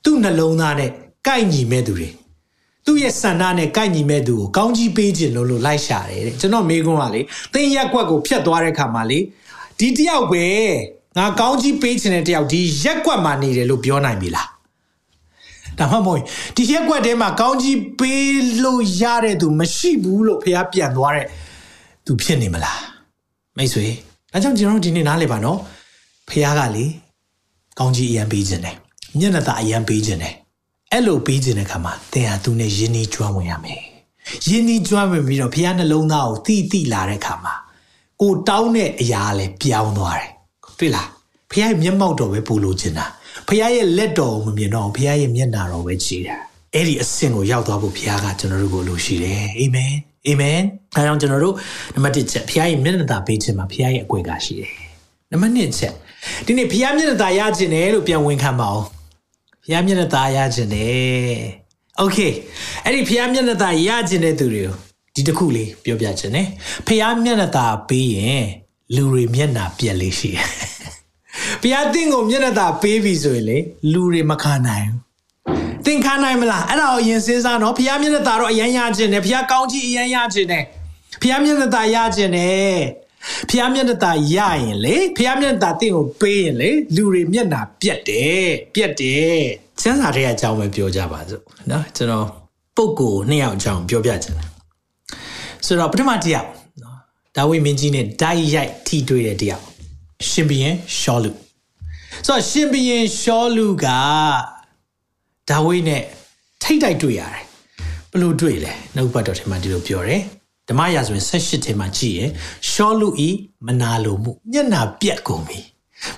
သူ့နှလုံးသားနဲ့ကိုက်ညီမဲ့သူတွေသူ့ရဲ့ဆန္ဒနဲ့ကိုက်ညီမဲ့သူကိုကောင်းကြီးပေးခြင်းလွန်းလို့လိုက်ရှာတယ်တဲ့ကျွန်တော်မေးခွန်းကလေသင်ရက်ကွက်ကိုဖျက်သွားတဲ့ခါမှာလေဒီတယောက်ပဲငါကောင်းကြီးပေးခြင်းတဲ့တယောက်ဒီရက်ကွက်မှာနေတယ်လို့ပြောနိုင်ပြီလား ဒါမှမဟုတ်ဒီရက်ွက်ထဲမှာကောင်းကြီးပေးလို့ရတဲ့သူမရှိဘူးလို့ဖះပြန်သွားတဲ့သူဖြစ်နေမလားမိတ်ဆွေအဲကြောင့်ကျွန်တော်ဒီနေ့နားလည်ပါနော်ဖះကလေကောင်းကြီးအရန်ပေးခြင်းတယ်မျက်နှာသာအရန်ပေးခြင်းတယ်အဲ့လိုပေးခြင်းတဲ့ခါမှာသင်ဟာသူနဲ့ယဉ်ဤကျွမ်းဝင်ရမယ်ယဉ်ဤကျွမ်းဝင်ပြီးတော့ဖះနှလုံးသားကိုတိတိလာတဲ့ခါမှာကိုတောင်းတဲ့အရာလည်းပြောင်းသွားတယ်တွေ့လားဖះရဲ့မျက်မှောက်တော်ပဲပူလို့ခြင်းတာ ဖခင်ရဲ့လက်တော်ကိုမမြင်တော့ဖခင်ရဲ့မျက်နာတော်ပဲကြည်တာအဲ့ဒီအဆင့်ကိုရောက်သွားဖို့ဖခင်ကကျွန်တော်တို့ကိုလိုရှိတယ်အာမင်အာမင်အဲကြောင့်ကျွန်တော်တို့နံပါတ်1ချက်ဖခင်ရဲ့မျက်နှာသာပေးခြင်းမှာဖခင်ရဲ့အကွယ်ကရှိတယ်နံပါတ်2ချက်ဒီနေ့ဖခင်မျက်နှာသာရခြင်းတယ်လို့ပြန်ဝင်ခံပါအောင် ဖျားမျက်နှာตาရခြင်းတယ်โอเคအဲ့ဒီဖျားမျက်နှာตาရခြင်းတဲ့သူတွေကိုဒီတစ်ခုလေးပြောပြခြင်းနဲ့ဖျားမျက်နှာตาပေးရင်လူတွေမျက်နှာပြက်လေးရှိတယ် ဖျားသင်ကိုမျက်နှာตาပေးပြီဆိုရင်လေလူတွေမခံနိုင်ဘူးသင်ခံနိုင်မလားအဲ့ဒါကိုယင်စဉ်းစားနော်ဖျားမျက်နှာตาတော့အရန်ရခြင်းတယ်ဖျားကောင်းကြီးအရန်ရခြင်းတယ်ဖျားမျက်နှာตาရခြင်းတယ်ဖျားမျက်နှာตาရရင်လေဖျားမျက်နှာตาတင့်ကိုပေးရင်လေလူတွေမျက်နှာပြက်တယ်ပြက်တယ်စံစာတွေအကြောင်းပဲပြောကြပါစို့နော်ကျွန်တော်ပုပ်ကိုနှစ်ယောက်အကြောင်းပြောပြချင်တယ်ဆိုတော့ပထမတစ်ယောက်နော်ဒါဝိမင်းကြီးနဲ့ဓာတ်ရိုက်ထိတွေ့တဲ့တစ်ယောက်ရှင်ဘီရင်ရှောလူ ဆိုတော့ရှင်ဘီရင်ရှောလူကဒါဝိနဲ့ထိတ်တိုက်တွေ့ရတယ်ဘလို့တွေ့လဲနှုတ်ပတ်တော်ထဲမှာဒီလိုပြောတယ်ဓမ္မရာဆိုရင်78ထဲမှာကြည့်ရယ်ရှောလူဤမနာလိုမှုမျက်နာပြက်ကုန်ပြီ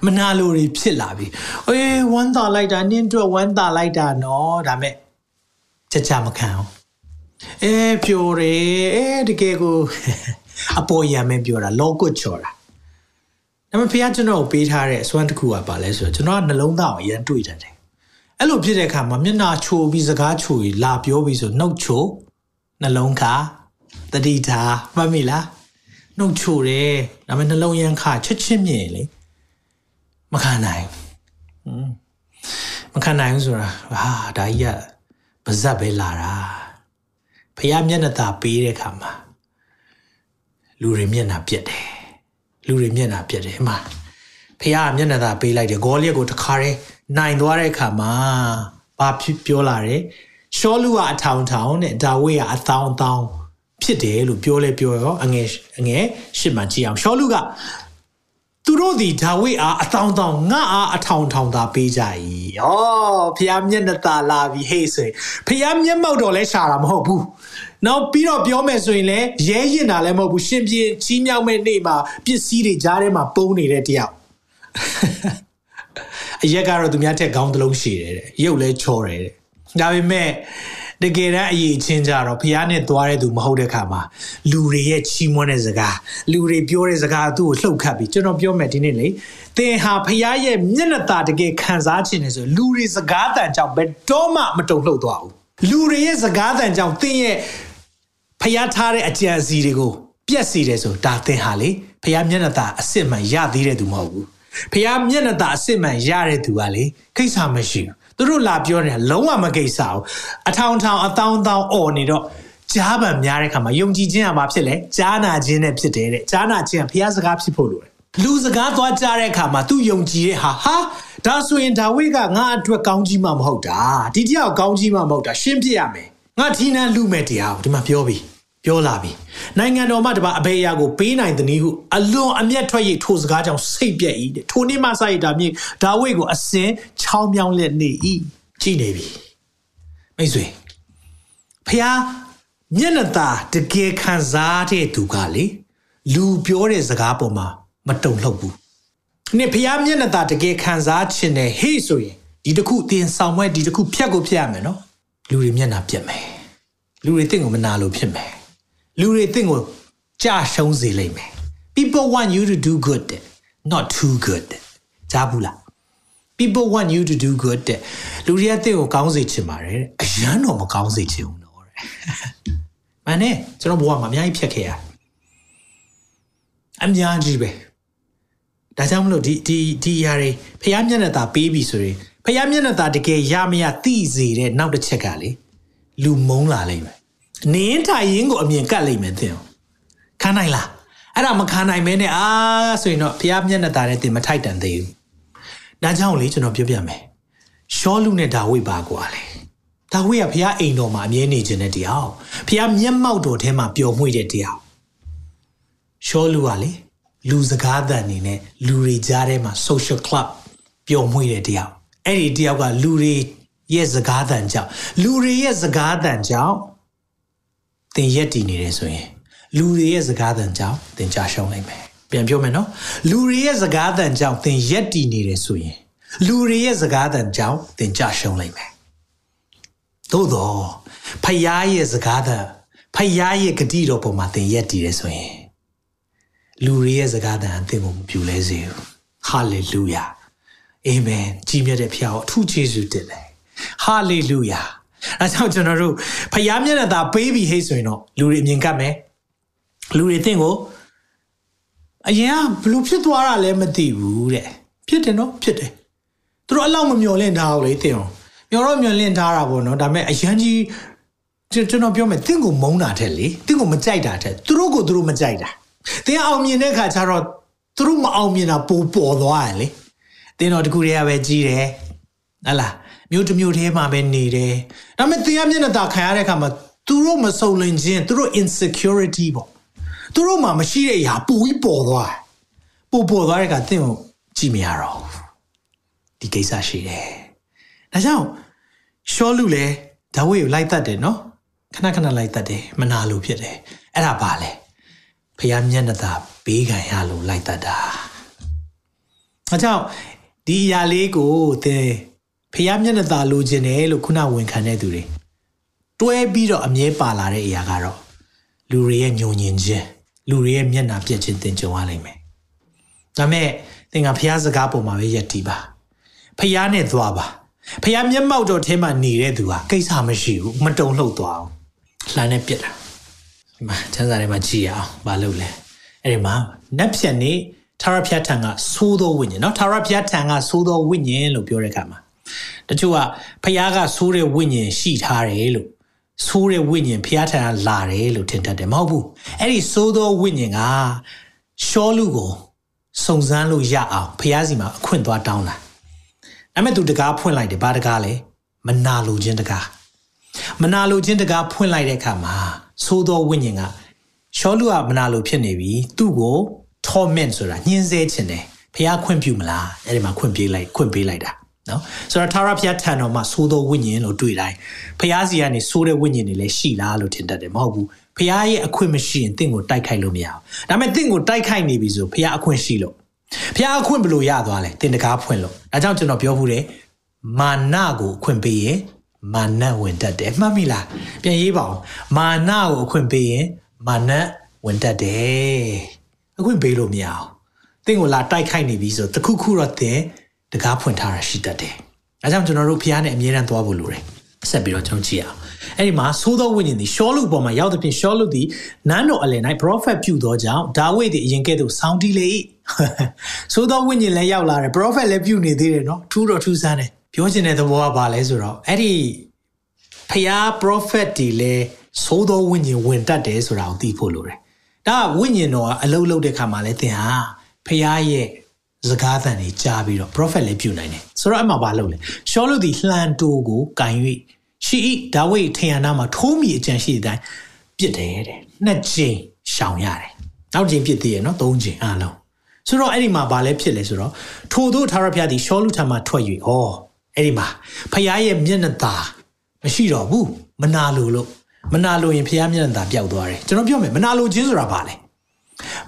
မနာလိုတွေဖြစ်လာပြီအေးဝမ်းသာလိုက်တာနင်းတော့ဝမ်းသာလိုက်တာနော်ဒါမဲ့ချက်ချမခံအောင်အဲပြိုတယ်အဲတကယ်ကိုအပေါ်ရမယ်ပြောတာလောကွတ်ချော်တာ ဒါပေမဲ့ဖခင်ကျွန်တော်ကိုပေးထားတဲ့အစွမ်းတစ်ခုကပါလဲဆိုတော့ကျွန်တော်ကနှလုံးသားကိုအရင်တွေ့တတ်တယ်အဲ့လိုဖြစ်တဲ့အခါမှာမျက်နာချိုပြီးစကားချိုပြီးလာပြောပြီးဆိုနှုတ်ချိုနှလုံးခါတတိထားမှတ်မိလားနှုတ်ချိုတယ်ဒါပေမဲ့နှလုံးရန်ခါချက်ချင်းမြင်လေမခံနိုင်မခံနိုင်ဘူးဆိုတာဟာဒါကြီးကပါဇက်ပဲလာတာဖះမျက်နှာသာပေးတဲ့ခါမှာလူတွေမျက်နှာပြက်တယ် လူတွေမျက်နှာပြက်တယ်အမှဖះမျက်နှာသာပေးလိုက်တယ်ဂေါလျက်ကိုတခါတည်းနိုင်သွားတဲ့ခါမှာဘာပြောလာတယ်ရှောလူကအထောင်ထောင်နဲ့ဒါဝိကအသောင်းသောင်းဖြစ်တယ်လို့ပြောလဲပြောရောအငယ်အငယ်ရှစ်မှကြည့်အောင်ရှောလူကသူတို့ဒီဒါဝိအားအတောင်တောင်ငါအားအထောင်ထောင်သာပေးကြ၏။ဩဖះမျက်နှာသာလာပြီဟေ့ဆိုရင်ဖះမျက်မှောက်တော့လဲရှာတာမဟုတ်ဘူး။ နောက်ပြီးတော့ပြောမယ်ဆိုရင်လည်းရဲရင်တာလည်းမဟုတ်ဘူးရှင်ပြင်းချီးမြှောက်မဲ့နေ့မှာပစ္စည်းတွေကြားထဲမှာပုံနေတဲ့တယောက်။အရက်ကတော့သူများထက်ခေါင်းတစ်လုံးရှည်တယ်တဲ့။ရုပ်လဲချော်တယ်တဲ့။ဒါပေမဲ့တကယ်တမ်းအရေးချင်းကြတော့ဖះနဲ့သွားတဲ့သူမဟုတ်တဲ့ခါမှာလူတွေရဲ့ချီးမွမ်းတဲ့စကားလူတွေပြောတဲ့စကားသူ့ကိုလှုပ်ခတ်ပြီးကျွန်တော်ပြောမယ်ဒီနေ့လေသင်ဟာဖះရဲ့မျက်နှာตาတကယ်ခံစားခြင်းနေဆိုလူတွေစကားတန်ကြောင့်ဘယ်တော့မှမတုံ့လှုပ်သွားဘူးလူတွေရဲ့စကားတန်ကြောင့်သင်ရဲ့ ဖျားထားတဲ့အကြံစီတွေကိုပြက်စီတယ်ဆိုဒါသင်ဟာလေဖျားမျက်နှာသာအစစ်မှန်ရသေးတဲ့သူမဟုတ်ဘူးဖျားမျက်နှာသာအစစ်မှန်ရတဲ့သူကလေခိစ္စမရှိဘူးသူတို့လာပြောနေတာလုံးဝမကိစ္စဘူးအထောင်ထောင်အတောင်းတောင်းអော်နေတော့ကြားပံများတဲ့ခါမှာယုံကြည်ခြင်းကဘာဖြစ်လဲကြားနာခြင်းနဲ့ဖြစ်တယ်တဲ့ကြားနာခြင်းကဖျားစကားဖြစ်ဖို့လိုတယ်လူစကားသွားကြားတဲ့အခါမှာသူယုံကြည်တဲ့ဟာဟာဒါဆိုရင်ဒါဝိကငါအတွက်ကောင်းကြီးမှမဟုတ်တာဒီတယောက်ကောင်းကြီးမှမဟုတ်တာရှင်းပြရမယ် ငါထီးနှံလူမဲ့တရားကိုဒီမှာပြောပြီးပြောလာပြီနိုင်ငံတော်မှတပါအဘေအရာကိုပေးနိုင်သည်နည်းဟုအလွန်အမျက်ထွက်ရထိုစကားကြောင့်စိတ်ပြက်၏တဲ့ထိုနေ့မှစရတာမြေဒါဝိဒ်ကိုအစင်ချောင်းမြောင်းလက်နေ၏ကြည်နေပြီမိတ်ဆွေဖះမျက်နှာသာတကယ်ခံစားတဲ့သူကလေလူပြောတဲ့စကားပေါ်မှာမတုံ့လှုပ်ဘူးနေ့ဖះမျက်နှာသာတကယ်ခံစားခြင်းနဲ့ဟေ့ဆိုရင်ဒီတစ်ခုတင်ဆောင်မဲ့ဒီတစ်ခုဖြတ်ကိုဖြတ်ရမယ်နော် လူတွေမျက်နှာပြက်မယ်လူတွေတင့်ကိုမနာလို့ဖြစ်မယ်လူတွေတင့်ကိုကြာရှုံးစေလိမ့်မယ် people want you to do good not too good ကြားဘူးလား people want you to do good တဲ့လူတွေကတင့်ကိုကောင်းစေချင်ပါတယ်တဲ့အရန်တော့မကောင်းစေချင်ဘူးတော့တဲ့မနဲ့ကျွန်တော်ဘဝမှာအများကြီးဖြတ်ခဲ့ရအများကြီးပဲဒါကြောင့်မလို့ဒီဒီဒီຢာတွေဖျားမျက်နှာသာပေးပြီဆိုရင် ဖျားမျက်နှာသာတကယ်ရမရသိစေတဲ့နောက်တစ်ချက်ကလေလူမုန်းလာလိမ့်မယ်နင်းထိုင်ရင်ကိုအမြင်ကတ်လိမ့်မယ်သင်ခံနိုင်လားအဲ့ဒါမခံနိုင်မဲနဲ့အာဆိုရင်တော့ဖျားမျက်နှာသာနဲ့တင်မထိုက်တန်သေးဘူးဒါကြောင့်လေကျွန်တော်ပြောပြမယ်ရှောလူနဲ့ဒါဝိပါကွာလေဒါဝိကဖျားအိမ်တော်မှာအမြဲနေခြင်းတဲ့တရားဖျားမျက်မှောက်တော်ထဲမှာပျော်မွေ့တဲ့တရားရှောလူကလေလူစကားသံနေနဲ့လူတွေကြားထဲမှာ social club ပျော်မွေ့တဲ့တရား အဲ့ဒီတရားကလူတွေရဲ့စကားသံကြောင့်လူတွေရဲ့စကားသံကြောင့်သင်ရက်တည်နေတယ်ဆိုရင်လူတွေရဲ့စကားသံကြောင့်သင်ကြာရှုံးနိုင်မယ်ပြန်ပြောမယ်နော်လူတွေရဲ့စကားသံကြောင့်သင်ရက်တည်နေတယ်ဆိုရင်လူတွေရဲ့စကားသံကြောင့်သင်ကြာရှုံးနိုင်မယ်သို့တော့ဖယားရဲ့စကားသံဖယားရဲ့ဂတိတော်ပေါ်မှာသင်ရက်တည်တယ်ဆိုရင်လူတွေရဲ့စကားသံအသင်ကိုမပြူလဲစေဘူးဟာလေလုယာ အာမင်ကြီးမြတ်တဲ့ဖခင်ကိုအထူးကျေးဇူးတင်တယ်ဟာလေလုယာအဲကြောင့်ကျွန်တော်တို့ဖခင်မျက်နှာသာပေးပြီးဟိတ်ဆိုရင်တော့လူတွေအမြင်ကပ်မယ်လူတွေတင့်ကိုအရင်ကဘလို့ဖြစ်သွားတာလဲမသိဘူးတဲ့ဖြစ်တယ်နော်ဖြစ်တယ်သူတို့အလောက်မမျော်လင့်ထားဘူးလေတင်အောင်မျော်တော့မျော်လင့်ထားတာပေါ့နော်ဒါပေမဲ့အရန်ကြီးကျွန်တော်ပြောမယ်တင့်ကိုမုန်းတာတဲ့လေတင့်ကိုမကြိုက်တာတဲ့သူတို့ကိုသူတို့မကြိုက်တာတင်အောင်မြင်တဲ့ခါကျတော့သူတို့မအောင်မြင်တာပိုပေါ်သွားတယ်လေ တင်းတော်တကူတွေကပဲကြီးတယ်ဟလားမြို့တစ်မြို့ထဲမှာပဲနေတယ်ဒါပေမဲ့တင်းရမျက်နှာသာခံရတဲ့အခါမှာသူတို့မစုံလင်ခြင်းသူတို့ insecurity ပေါ့သူတို့မှာမရှိတဲ့အရာပိုပြီးပေါ်သွားတယ်ပိုပေါ်သွားတဲ့အခါတင်းကိုကြည့်မရတော့ဒီကိစ္စရှိတယ်ဒါကြောင့်ရှောလူလဲဒါဝိကိုလိုက်တတ်တယ်နော်ခဏခဏလိုက်တတ်တယ်မနာလို့ဖြစ်တယ်အဲ့ဒါပါလေဖះမျက်နှာသာဘေးခံရလို့လိုက်တတ်တာအဲကြောင့် ဒီအရာလေးကိုသင်ဖះမျက်နှာသာလိုချင်တယ်လို့ခုနဝန်ခံတဲ့သူတွေတွဲပြီးတော့အမြဲပါလာတဲ့အရာကတော့လူတွေရဲ့ညှို့ညင်ခြင်းလူတွေရဲ့မျက်နှာပြက်ခြင်းသင်ကြုံရလိမ့်မယ်ဒါမဲ့သင်ကဖះစကားပေါ်မှာပဲယက်တီပါဖះနဲ့သွားပါဖះမျက်မှောက်တော်ထဲမှာနေတဲ့သူဟာကိစ္စမရှိဘူးမတုံလှုပ်သွားအောင်လှမ်းနဲ့ပြက်တာဒီမှာချမ်းသာထဲမှာကြည့်ရအောင်မလုပ်လဲအဲ့ဒီမှာနက်ဖြန်နေ ထာရဖျက်ထံကသိုးသောဝိညာဉ်နော်ထာရဖျက်ထံကသိုးသောဝိညာဉ်လို့ပြောတဲ့အခါမှာတချို့ကဖျားကသိုးတဲ့ဝိညာဉ်ရှိထားတယ်လို့သိုးတဲ့ဝိညာဉ်ဖျားထံကလာတယ်လို့ထင်တတ်တယ်မဟုတ်ဘူးအဲ့ဒီသိုးသောဝိညာဉ်ကရှောလူကိုစုံစမ်းလို့ရအောင်ဖျားစီမှာအခွင့်သွားတောင်းတာဒါပေမဲ့သူတကားဖွင့်လိုက်တယ်ဘာတကားလဲမနာလိုခြင်းတကားမနာလိုခြင်းတကားဖွင့်လိုက်တဲ့အခါမှာသိုးသောဝိညာဉ်ကရှောလူကမနာလိုဖြစ်နေပြီသူ့ကို torment ဆိုတာညှင်းဆဲခြင်းတယ်ဖះခွင့်ပြုမလားအဲ့ဒီမှာခွင့်ပေးလိုက်ခွင့်ပေးလိုက်တာနော်ဆိုတော့ထာဝရဘုရားထံတော်မှာသိုးသောဝိညာဉ်လို့တွေ့တိုင်းဖះစီကနေသိုးတဲ့ဝိညာဉ်တွေလည်းရှိလားလို့ထင်တတ်တယ်မဟုတ်ဘူးဖះရဲ့အခွင့်မရှိရင်တင့်ကိုတိုက်ခိုက်လို့မရအောင်ဒါပေမဲ့တင့်ကိုတိုက်ခိုက်နေပြီဆိုဖះအခွင့်ရှိလို့ဖះအခွင့်ဘလို့ရသွားလဲတင်တကားဖွင့်လို့ဒါကြောင့်ကျွန်တော်ပြောဘူးတယ်မာနကိုအခွင့်ပေးရင်မာနဝင်တတ်တယ်မှတ်မိလားပြန်ရေးပါအောင်မာနကိုအခွင့်ပေးရင်မာနဝင်တတ်တယ် အခွင့်ပေးလို့မရအောင်တင့်ကိုလာတိုက်ခိုက်နေပြီဆိုတခုခုတော့တင်တကားဖွင့်ထားတာရှိတတ်တယ်ဒါကြောင့်ကျွန်တော်တို့ဖះနဲ့အမြဲတမ်းသွားဖို့လိုတယ်ဆက်ပြီးတော့ကျွန်တော်ကြည့်အောင်အဲ့ဒီမှာသိုးသောဝိညာဉ်သည်ရှောလုပေါ်မှာရောက်တဲ့ဖြင့်ရှောလုသည်နန်းတော်အလယ်၌ပရောဖက်ပြုသောကြောင့်ဒါဝိဒ်သည်အရင်ကဲ့သို့ဆောင်းတီးလေ၏သိုးသောဝိညာဉ်လည်းရောက်လာတယ်ပရောဖက်လည်းပြုနေသေးတယ်နော်ထူးတော့ထူးဆန်းတယ်ပြောချင်တဲ့သဘောကဘာလဲဆိုတော့အဲ့ဒီဖျား prophet တွေလည်းသိုးသောဝိညာဉ်ဝင်တတ်တယ်ဆိုတာကိုသိဖို့လိုတယ် ဒါဝိညာဉ်တော်ကအလုံးလုံးတဲ့ခါမှာလည်းသင်ဟာဖျားရဲ့စကားသံတွေကြားပြီးတော့ prophet လည်းပြုနိုင်တယ်ဆိုတော့အမှဘာလုပ်လဲရှောလုသည်လှန်တိုးကိုကင်၍ရှိဤဒါဝိဒ်ထင်ရနာမှာထိုးမိအကြံရှိတဲ့အတိုင်းပြစ်တယ်တဲ့နှစ်ချိန်ရှောင်ရတယ်နောက်ချိန်ပြစ်သေးရနော်သုံးချိန်အားလုံးဆိုတော့အဲ့ဒီမှာဘာလဲဖြစ်လဲဆိုတော့ထိုတို့ထာဝရဘုရားသည်ရှောလုထံမှထွက်၍ဟောအဲ့ဒီမှာဖခင်ရဲ့မျက်နှာသာမရှိတော့ဘူးမနာလိုလို့ မနာလိုရင်ဖခင်မျက်နှာသာပျောက်သွားတယ်ကျွန်တော်ပြောမယ်မနာလိုခြင်းဆိုတာဘာလဲ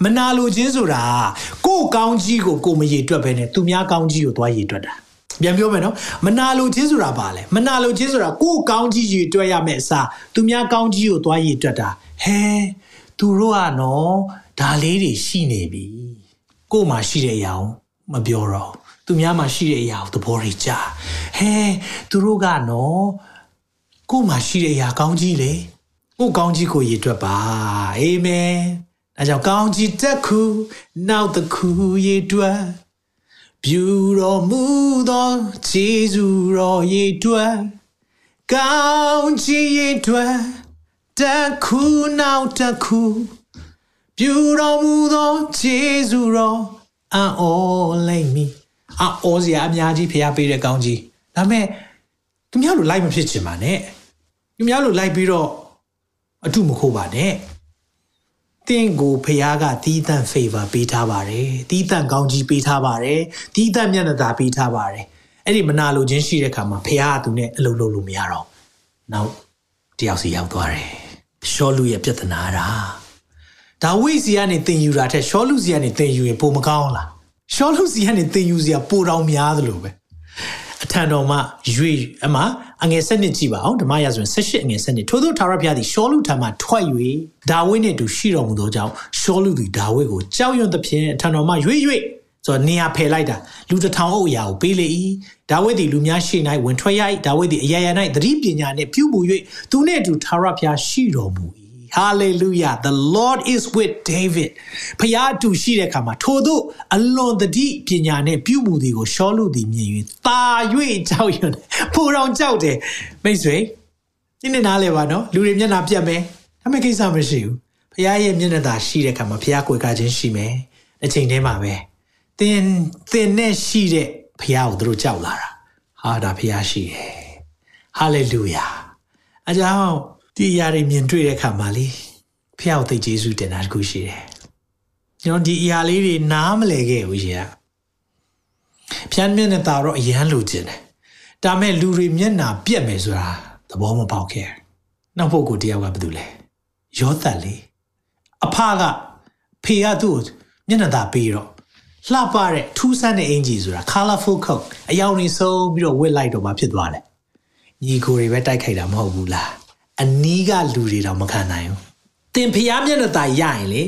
မနာလိုခြင်းဆိုတာကိုယ်ကောင်းကြီးကိုကိုမရေတွက်ပဲနဲ့သူများကောင်းကြီးကိုသွားရေတွက်တာပြန်ပြောမယ်နော်မနာလိုခြင်းဆိုတာဘာလဲမနာလိုခြင်းဆိုတာကိုယ်ကောင်းကြီးရေတွက်ရမယ့်အစားသူများကောင်းကြီးကိုသွားရေတွက်တာဟဲသူတို့ကနော်ဒါလေးတွေရှိနေပြီကိုယ်မှာရှိတဲ့အရာကိုမပြောတော့သူများမှာရှိတဲ့အရာကိုသဘောတွေကြားဟဲသူတို့ကနော် ကိုယ်မှာရှိတဲ့အရာကောင်းကြီးလေကိုယ်ကောင်းကြီးကိုရည်တွက်ပါအာမင်အဲကြောင့်ကောင်းကြီးတက်ခုနောက်တစ်ခုရည်တွက်ပြုတော်မူသောခြေစွတော်ရည်တွက်ကောင်းကြီးရည်တွက်တက်ခုနောက်တစ်ခုပြုတော်မူသောခြေစွတော်အော်လိုက်မီအော်စရာအများကြီးဖျားပေးတဲ့ကောင်းကြီးဒါပေမဲ့သူများလိုလိုက်မဖြစ်ချင်ပါနဲ့ သူများလိုလိုက်ပြီးတော့အထုမခိုးပါနဲ့တင့်ကိုဖះကတီးတန့် favor ပေးထားပါတယ်တီးတန့်ကောင်းကြီးပေးထားပါတယ်တီးတန့်မျက်နှာသာပေးထားပါတယ်အဲ့ဒီမနာလိုခြင်းရှိတဲ့ခါမှာဖះကသူနဲ့အလုပ်လုပ်လို့မရတော့နောက်တယောက်စီရောက်သွားတယ်ရှောလူရဲ့ပြဿနာတာဒါဝိစီကနေတင်ယူတာထက်ရှောလူစီကနေတင်ယူရင်ပိုမကောင်းလားရှောလူစီကနေတင်ယူစီကပိုတောင်များသလိုပဲ အထံတော်မှရွေအမအငယ်ဆက်နှစ်ကြည့်ပါအောင်ဓမ္မရာဆိုရင်18အငယ်ဆက်နှစ်ထို့သောထာဝရဘုရားသည်ရှောလူထံမှထွက်၍ဒါဝိနှင့်တူရှိတော်မူသောကြောင့်ရှောလူသည်ဒါဝိကိုကြောက်ရွံ့သဖြင့်အထံတော်မှရွေရွေဆိုတော့နေရာဖယ်လိုက်တာလူတစ်ထောင်အုပ်အရာကိုပေးလေ၏ဒါဝိဒ်သည်လူများရှေ့၌ဝင်ထွက်ရ၏ဒါဝိဒ်သည်အရာရာ၌သတိပညာနှင့်ပြုမှု၍သူနှင့်အတူထာဝရဘုရားရှိတော်မူ၏ hallelujah the lord is with david ဖျားအတူရှိတဲ့အခါမှာထို့သောအလွန်တတိပညာနဲ့ပြုမှုတွေကိုရှောလူသည်မြင်၍တာ၍ကြောက်ရွံ့ဖိုးတော်ကြောက်တယ်မိတ်ဆွေဒီနေ့နားလဲပါနော်လူတွေမျက်နှာပြတ်မယ်ဒါပေမဲ့ကိစ္စမရှိဘူးဖျားရဲ့မျက်နှာသာရှိတဲ့အခါမှာဖျားကိုယ်ကချင်းရှိမယ်အချိန်တည်းမှာပဲသင်သင်နဲ့ရှိတဲ့ဖျားကိုသူတို့ကြောက်လာတာဟာဒါဖျားရှိတယ်ဟာလေလုယာအကြောင်း ဒီအရာတွေမြင်တွေ့တဲ့အခါမှာလေဖျားကိုသိကျေးဇူးတင်တာတခုရှိတယ်ကျွန်တော်ဒီအရာလေးတွေနားမလည်ခဲ့ဘူးရှင်ဖျားမျက်နှာသာတော့အရန်လိုချင်တယ်ဒါမဲ့လူတွေမျက်နှာပြက်မယ်ဆိုတာသဘောမပေါက်ခဲ့နောက်ပုဂ္ဂိုလ်တယောက်ကဘာလုပ်လဲရောသက်လေအဖကဖေကသူ့ကိုမျက်နှာသာပေးတော့လှပတဲ့ထူးဆန်းတဲ့အင်ဂျီဆိုတာ colorful coat အယောင်နေဆုံးပြီးတော့ဝစ်လိုက်တော့မှဖြစ်သွားတယ်ညီကိုတွေပဲတိုက်ခိုက်တာမဟုတ်ဘူးလား အနီးကလူတွေတော့မခံနိုင်ဘူးတင်ဖျားမျက်နှာသာရရင်လေ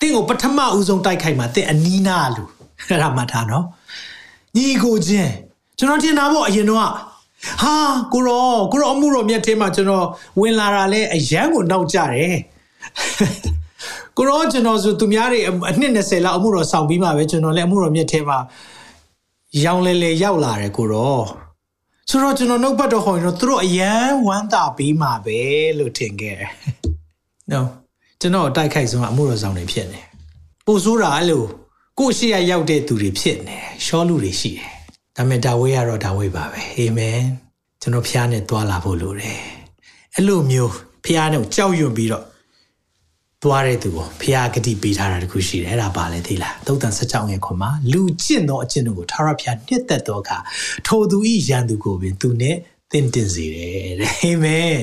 တင့်ကိုပထမဦးဆုံးတိုက်ခိုက်မှာတင့်အနီးနာလူအဲ့ဒါမှတ်ထားနော်ညီကိုချင်းကျွန်တော်ထင်တာပေါ့အရင်တော့ဟာကိုရောကိုရောအမှုတော်မြတ်ထဲမှာကျွန်တော်ဝင်လာတာလဲအရန်ကိုနောက်ကြတယ်ကိုရောကျွန်တော်ဆိုသူများတွေအနှစ်20လောက်အမှုတော်ဆောင်ပြီးမှပဲကျွန်တော်လည်းအမှုတော်မြတ်ထဲမှာရောင်လဲလဲရောက်လာတယ်ကိုရော ဆိုတော့ကျွန်တော်နှုတ်ပတ်တော်ဟောရင်တော့သူတို့အရန်ဝမ်းသာပြီးမှပဲလို့ထင်ခဲ့တယ်။ No ကျွန်တော်တိုက်ခိုက်ဆုံးအမှုတော်ဆောင်တွေဖြစ်နေ။ပို့ဆိုးတာအဲ့လိုကိုရှိရရောက်တဲ့သူတွေဖြစ်နေ။ရှောလူတွေရှိတယ်။ဒါပေမဲ့ဒါဝိကတော့ဒါဝိပါပဲ။အာမင်။ကျွန်တော်ဖျားနဲ့သွားလာဖို့လိုတယ်။အဲ့လိုမျိုးဖျားနဲ့ကြောက်ရွံ့ပြီးတော့ သွားတဲ့သူကိုဖျားဂတိပေးထားတာတခုရှိတယ်အဲ့ဒါပါလေသိလားသုတ်တန်16ရဲ့ခွန်မှာလူကျင့်သောအကျင့်တို့ကိုထာဝရဘုရားနှစ်သက်သောအခါထိုသူဤရန်သူကိုပင်သူနဲ့တင်တင်စေတယ်တဲ့အာမင်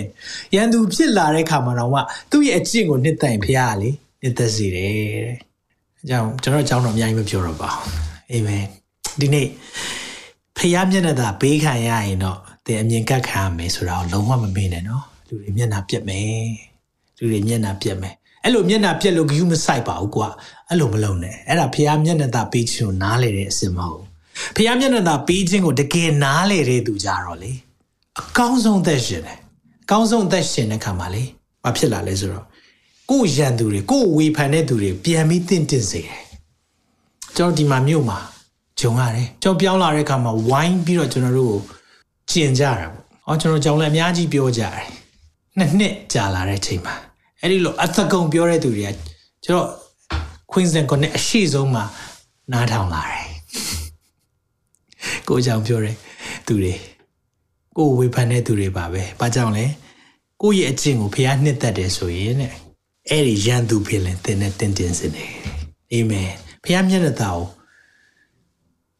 ရန်သူဖြစ်လာတဲ့အခါမှာတော့သူ့ရဲ့အကျင့်ကိုနှစ်သက်ရင်ဘုရားကလေနှစ်သက်စေတယ်တဲ့အကြောင်းကျွန်တော်အကြောင်းတော့အများကြီးမပြောတော့ပါဘူးအာမင်ဒီနေ့ဖျားမျက်နှာသာဘေးခံရရင်တော့တင်အမြင်ကတ်ခံရမယ်ဆိုတာကိုလုံးဝမမေ့နဲ့နော်လူတွေမျက်နှာပြက်မယ်လူတွေမျက်နှာပြက်မယ် အဲ့လိုမျက်နှာပြက်လို့ဂယုမဆိုင်ပါဘူးကွာအဲ့လိုမလုပ်နဲ့အဲ့ဒါဖះမျက်နှာသာပေးခြင်းကိုနားလေတဲ့အစင်မဟုတ်ဖះမျက်နှာသာပေးခြင်းကိုတကယ်နားလေတဲ့သူကြတော့လေအကောင်းဆုံးသက်ရှင်တယ်အကောင်းဆုံးသက်ရှင်တဲ့ခါမှာလေဘာဖြစ်လာလဲဆိုတော့ကိုရန်သူတွေကိုဝေဖန်တဲ့သူတွေပြန်ပြီးတင့်တင့်စေတယ်ကျွန်တော်ဒီမှာမြို့မှာဂျုံရတယ်ကျွန်တော်ပြောင်းလာတဲ့ခါမှာဝိုင်းပြီးတော့ကျွန်တော်တို့ကိုကျင်ကြတာပေါ့။အော်ကျွန်တော်ကြောင်လည်းအများကြီးပြောကြတယ်။နှစ်နှစ်ကြာလာတဲ့ချိန်မှာ အဲ့ဒီလိုအသကုံပြောတဲ့သူတွေကကျွန်တော် Queensland ကိုနဲ့အရှိဆုံးမှာနားထောင်လာတယ်ကိုကြောင်ပြောတယ်သူတွေကိုဝေဖန်တဲ့သူတွေပါပဲဘာကြောင့်လဲကိုရဲ့အကျင့်ကိုဖះနှစ်သက်တယ်ဆိုရင်တဲ့အဲ့ဒီရန်သူဖြစ်ရင်တင်းနဲ့တင်းတင်းစင်တယ်အာမင်ဖះမျက်နှာသာကို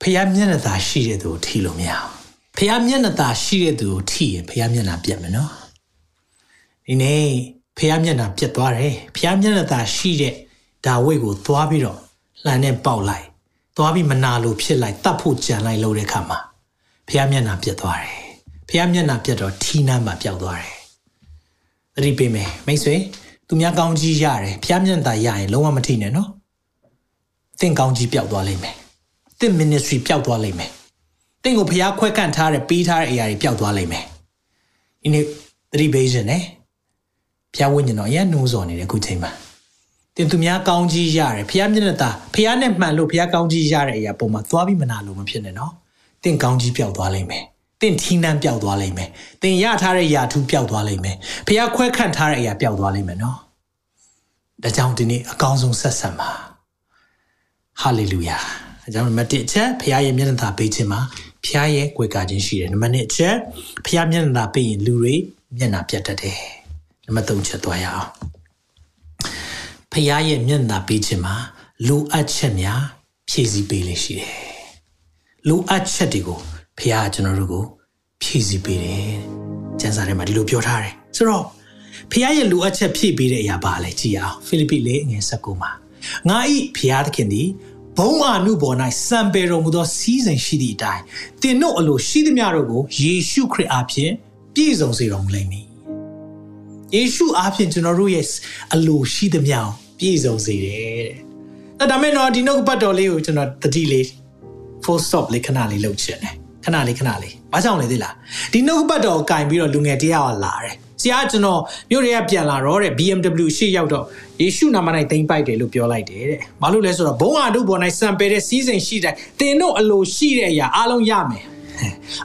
ဖះမျက်နှာသာရှိတဲ့သူကိုထိလို့မရဘူးဖះမျက်နှာသာရှိတဲ့သူကိုထိရင်ဖះမျက်နှာပြတ်မယ်နော်ဒီနေ့ ဖះမျက်နှာပြတ်သွားတယ်ဖះမျက်နှာသာရှိတဲ့ဒါဝိတ်ကိုသွားပြီးတော့လှန်နဲ့ပေါက်လိုက်သွားပြီးမနာလို့ဖြစ်လိုက်တတ်ဖို့ကြံလိုက်လို့တဲ့ခါမှာဖះမျက်နှာပြတ်သွားတယ်ဖះမျက်နှာပြတ်တော့ထီးနှမ်းမှာပျောက်သွားတယ်သတိပေးမယ်မိတ်ဆွေသူများကောင်းကြီးရတယ်ဖះမျက်နှာရရင်လုံးဝမထိနဲ့နော်သင်ကောင်းကြီးပျောက်သွားလိမ့်မယ်သင် ministry ပျောက်သွားလိမ့်မယ်သင်ကိုဖះခွဲကန့်ထားတဲ့ပေးထားတဲ့အရာတွေပျောက်သွားလိမ့်မယ်ဒီနေ့သတိပေးခြင်းနဲ့ ဖះဝိညာဉ်တော်အရင်နှိုးဆော်နေတဲ့ခုချိန်မှာတင်သူများကောင်းကြီးရတယ်ဖះမျက်နှာသာဖះနဲ့မှန်လို့ဖះကောင်းကြီးရတဲ့အရာပုံမှာသွားပြီးမနာလို့မဖြစ်နဲ့နော်တင်ကောင်းကြီးပျောက်သွားလိမ့်မယ်တင်ထီးနှံပျောက်သွားလိမ့်မယ်တင်ရထားတဲ့ယာထူးပျောက်သွားလိမ့်မယ်ဖះခွဲခန့်ထားတဲ့အရာပျောက်သွားလိမ့်မယ်နော်ဒါကြောင့်ဒီနေ့အကောင်းဆုံးဆက်ဆက်ပါဟာလေလုယာအဲကြောင့်နံပါတ်1အချက်ဖះရဲ့မျက်နှာသာပေးခြင်းမှာဖះရဲ့ကြွယ်ကခြင်းရှိတယ်နံပါတ်2အချက်ဖះမျက်နှာသာပေးရင်လူတွေမျက်နှာပြတ်တတ်တယ် နံပါတ်3ချက်သွားရအောင်ဖះရဲ့မျက်နှာပေးခြင်းမှာလိုအပ်ချက်များဖြည့်ဆည်းပေးလေရှိတယ်လိုအပ်ချက်တွေကိုဖះကျွန်တော်တို့ကိုဖြည့်ဆည်းပေးတယ်ကျမ်းစာထဲမှာဒီလိုပြောထားတယ်ဆိုတော့ဖះရဲ့လိုအပ်ချက်ဖြည့်ပေးတဲ့အရာပါလဲကြည့်အောင်ဖိလိပ္ပိလေငယ်၁၉မှာငါဤဖះသခင်သည်ဘုံအာနုဘော်၌စံပေတော်မူသောစီးစိမ်ရှိသည့်အတိုင်းတင်တို့အလိုရှိသမျှတို့ကိုယေရှုခရစ်အားဖြင့်ပြည့်စုံစေတော်မူလိမ့်မည် ယေရှုအားဖြင့်ကျွန်တော်တို့ရဲ့အလိုရှိသမျှပြည့်စုံစေတယ်တဲ့အဲ့ဒါမဲ့တော့ဒီနှုတ်ပတ်တော်လေးကိုကျွန်တော်တတိလေး full stop လေးခဏလေးလုပ်ချင်တယ်ခဏလေးခဏလေးဘာကြောင့်လဲသိလားဒီနှုတ်ပတ်တော်ကိုကင်ပြီးတော့လူငယ်တယောက်ကလာတယ်ဆရာကျွန်တော်မြို့တွေကပြန်လာတော့တဲ့ BMW ရှေ့ရောက်တော့ယေရှုနာမ၌သိမ့်ပိုက်တယ်လို့ပြောလိုက်တယ်တဲ့ဘာလို့လဲဆိုတော့ဘုံအားတို့ပေါ်၌စံပယ်တဲ့စီးစိမ်ရှိတဲ့တင်တို့အလိုရှိတဲ့အရာအားလုံးရမယ်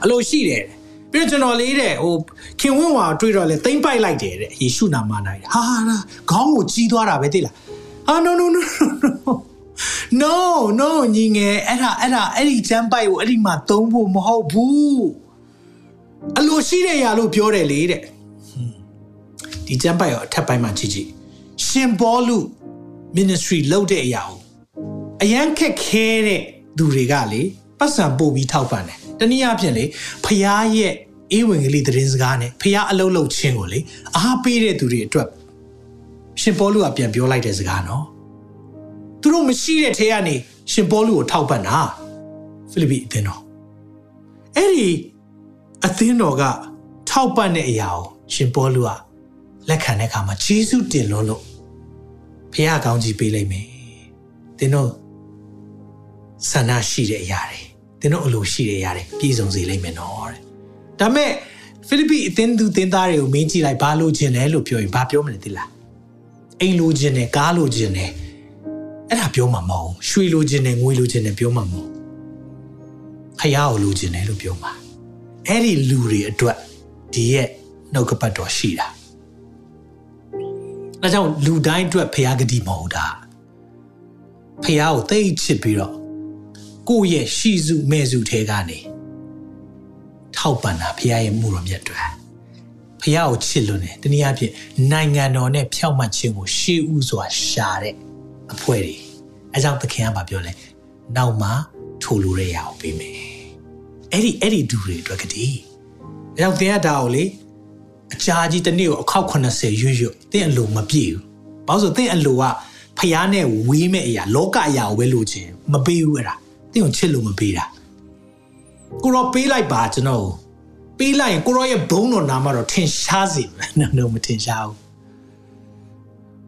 အလိုရှိတယ် ပြီးတော့ကျွန်တော်လေးတဲ့ဟိုခင်ဝင်းဝါတွေ့တော့လေသိမ့်ပိုက်လိုက်တယ်တဲ့ယေရှုနာမ၌ဟာဟာခေါင်းကိုကြီးသွားတာပဲသိလားဟာ no no no no no no ညီငယ်အဲ့ဒါအဲ့ဒါအဲ့ဒီချမ်းပိုက်ကိုအဲ့ဒီမှာသုံးဖို့မဟုတ်ဘူးအလိုရှိတဲ့ຢာလို့ပြောတယ်လေတဲ့ဒီချမ်းပိုက်ရောအထက်ပိုင်းမှာကြည့်ကြည့်ရှင်ဘောလူ ministry လုပ်တဲ့အရာကိုအရန်ခက်ခဲတဲ့သူတွေကလေပတ်စံပို့ပြီးထောက်ပံ့တယ် တနည်းအားဖြင့်လေဖျားရဲ့အေးဝင်ကလေးသတင်းစကားနဲ့ဖျားအလုံးလုံးချင်းကိုလေအားပေးတဲ့သူတွေအတွက်ရှင်ပေါလုကပြန်ပြောလိုက်တဲ့စကားနော်သူတို့မရှိတဲ့ထဲကနေရှင်ပေါလုကိုထောက်ပံ့တာဖိလိပ္ပိအသင်းတော်အဲ့ဒီအသင်းတော်ကထောက်ပံ့တဲ့အရာကိုရှင်ပေါလုကလက်ခံတဲ့အခါမှာဂျေစုတင်လို့လို့ဖခင်ကောင်းကြီးပေးလိုက်မယ်သင်တို့ဆန္ဒရှိတဲ့အရာတွေ သင်တို့အလိုရှိတဲ့အရာတွေပြည့်စုံစေလိမ့်မယ်နော်တဲ့ဒါမဲ့ဖိလိပ္ပိအသင်းသူသင်သားတွေကိုမင်းကြည့်လိုက်ဘာလို့ခြင်းလဲလို့ပြောရင်ဘာပြောမလဲသိလားအိမ်လိုခြင်းနဲ့ကားလိုခြင်းနဲ့အဲ့ဒါပြောမှာမဟုတ်ရွှေလိုခြင်းနဲ့ငွေလိုခြင်းနဲ့ပြောမှာမဟုတ်ခရကိုလိုခြင်းနဲ့လို့ပြောမှာအဲ့ဒီလူတွေအတွက်ဒီရဲ့နှုတ်ကပတ်တော်ရှိတာဒါကြောင့်လူတိုင်းအတွက်ဖျားဂတိမဟုတ်တာဖျားကိုသိချစ်ပြီးတော့ ကိုယ့်ရဲ့ရှိစုမဲ့စုထဲကနေထောက်ပံ့တာဖျားရဲ့မှုတော်မြတ်တွေဖျားကိုချစ်လို့နေတနည်းအားဖြင့်နိုင်ငံတော်နဲ့ဖြောက်မှတ်ခြင်းကိုရှေးဥစွာရှာတဲ့အဖွဲ့တွေအဲကြောင့်သခင်ကပြောလဲနောက်မှထိုလူတွေရအောင်ပေးမယ်အဲ့ဒီအဲ့ဒီဒူတွေအတွက်ကတည်းအဲကြောင့်သင်ကဒါကိုလေအကြာကြီးတစ်နေ့ကိုအခောက်80ရွရွသင်အလိုမပြည့်ဘူးဘာလို့ဆိုသင်အလိုကဖျားနဲ့ဝေးမဲ့အရာလောကအရာကိုပဲလိုချင်မပေးဘူးအဲ့ဒါသ င်ကိုချစ်လို့မပေးတာကိုရောပေးလိုက်ပါကျွန်တော်ပေးလိုက်ရင်ကိုရောရဲ့ဘုံတော်နာမတော့ထင်ရှားစေမယ်နော်မထင်ရှားဘူး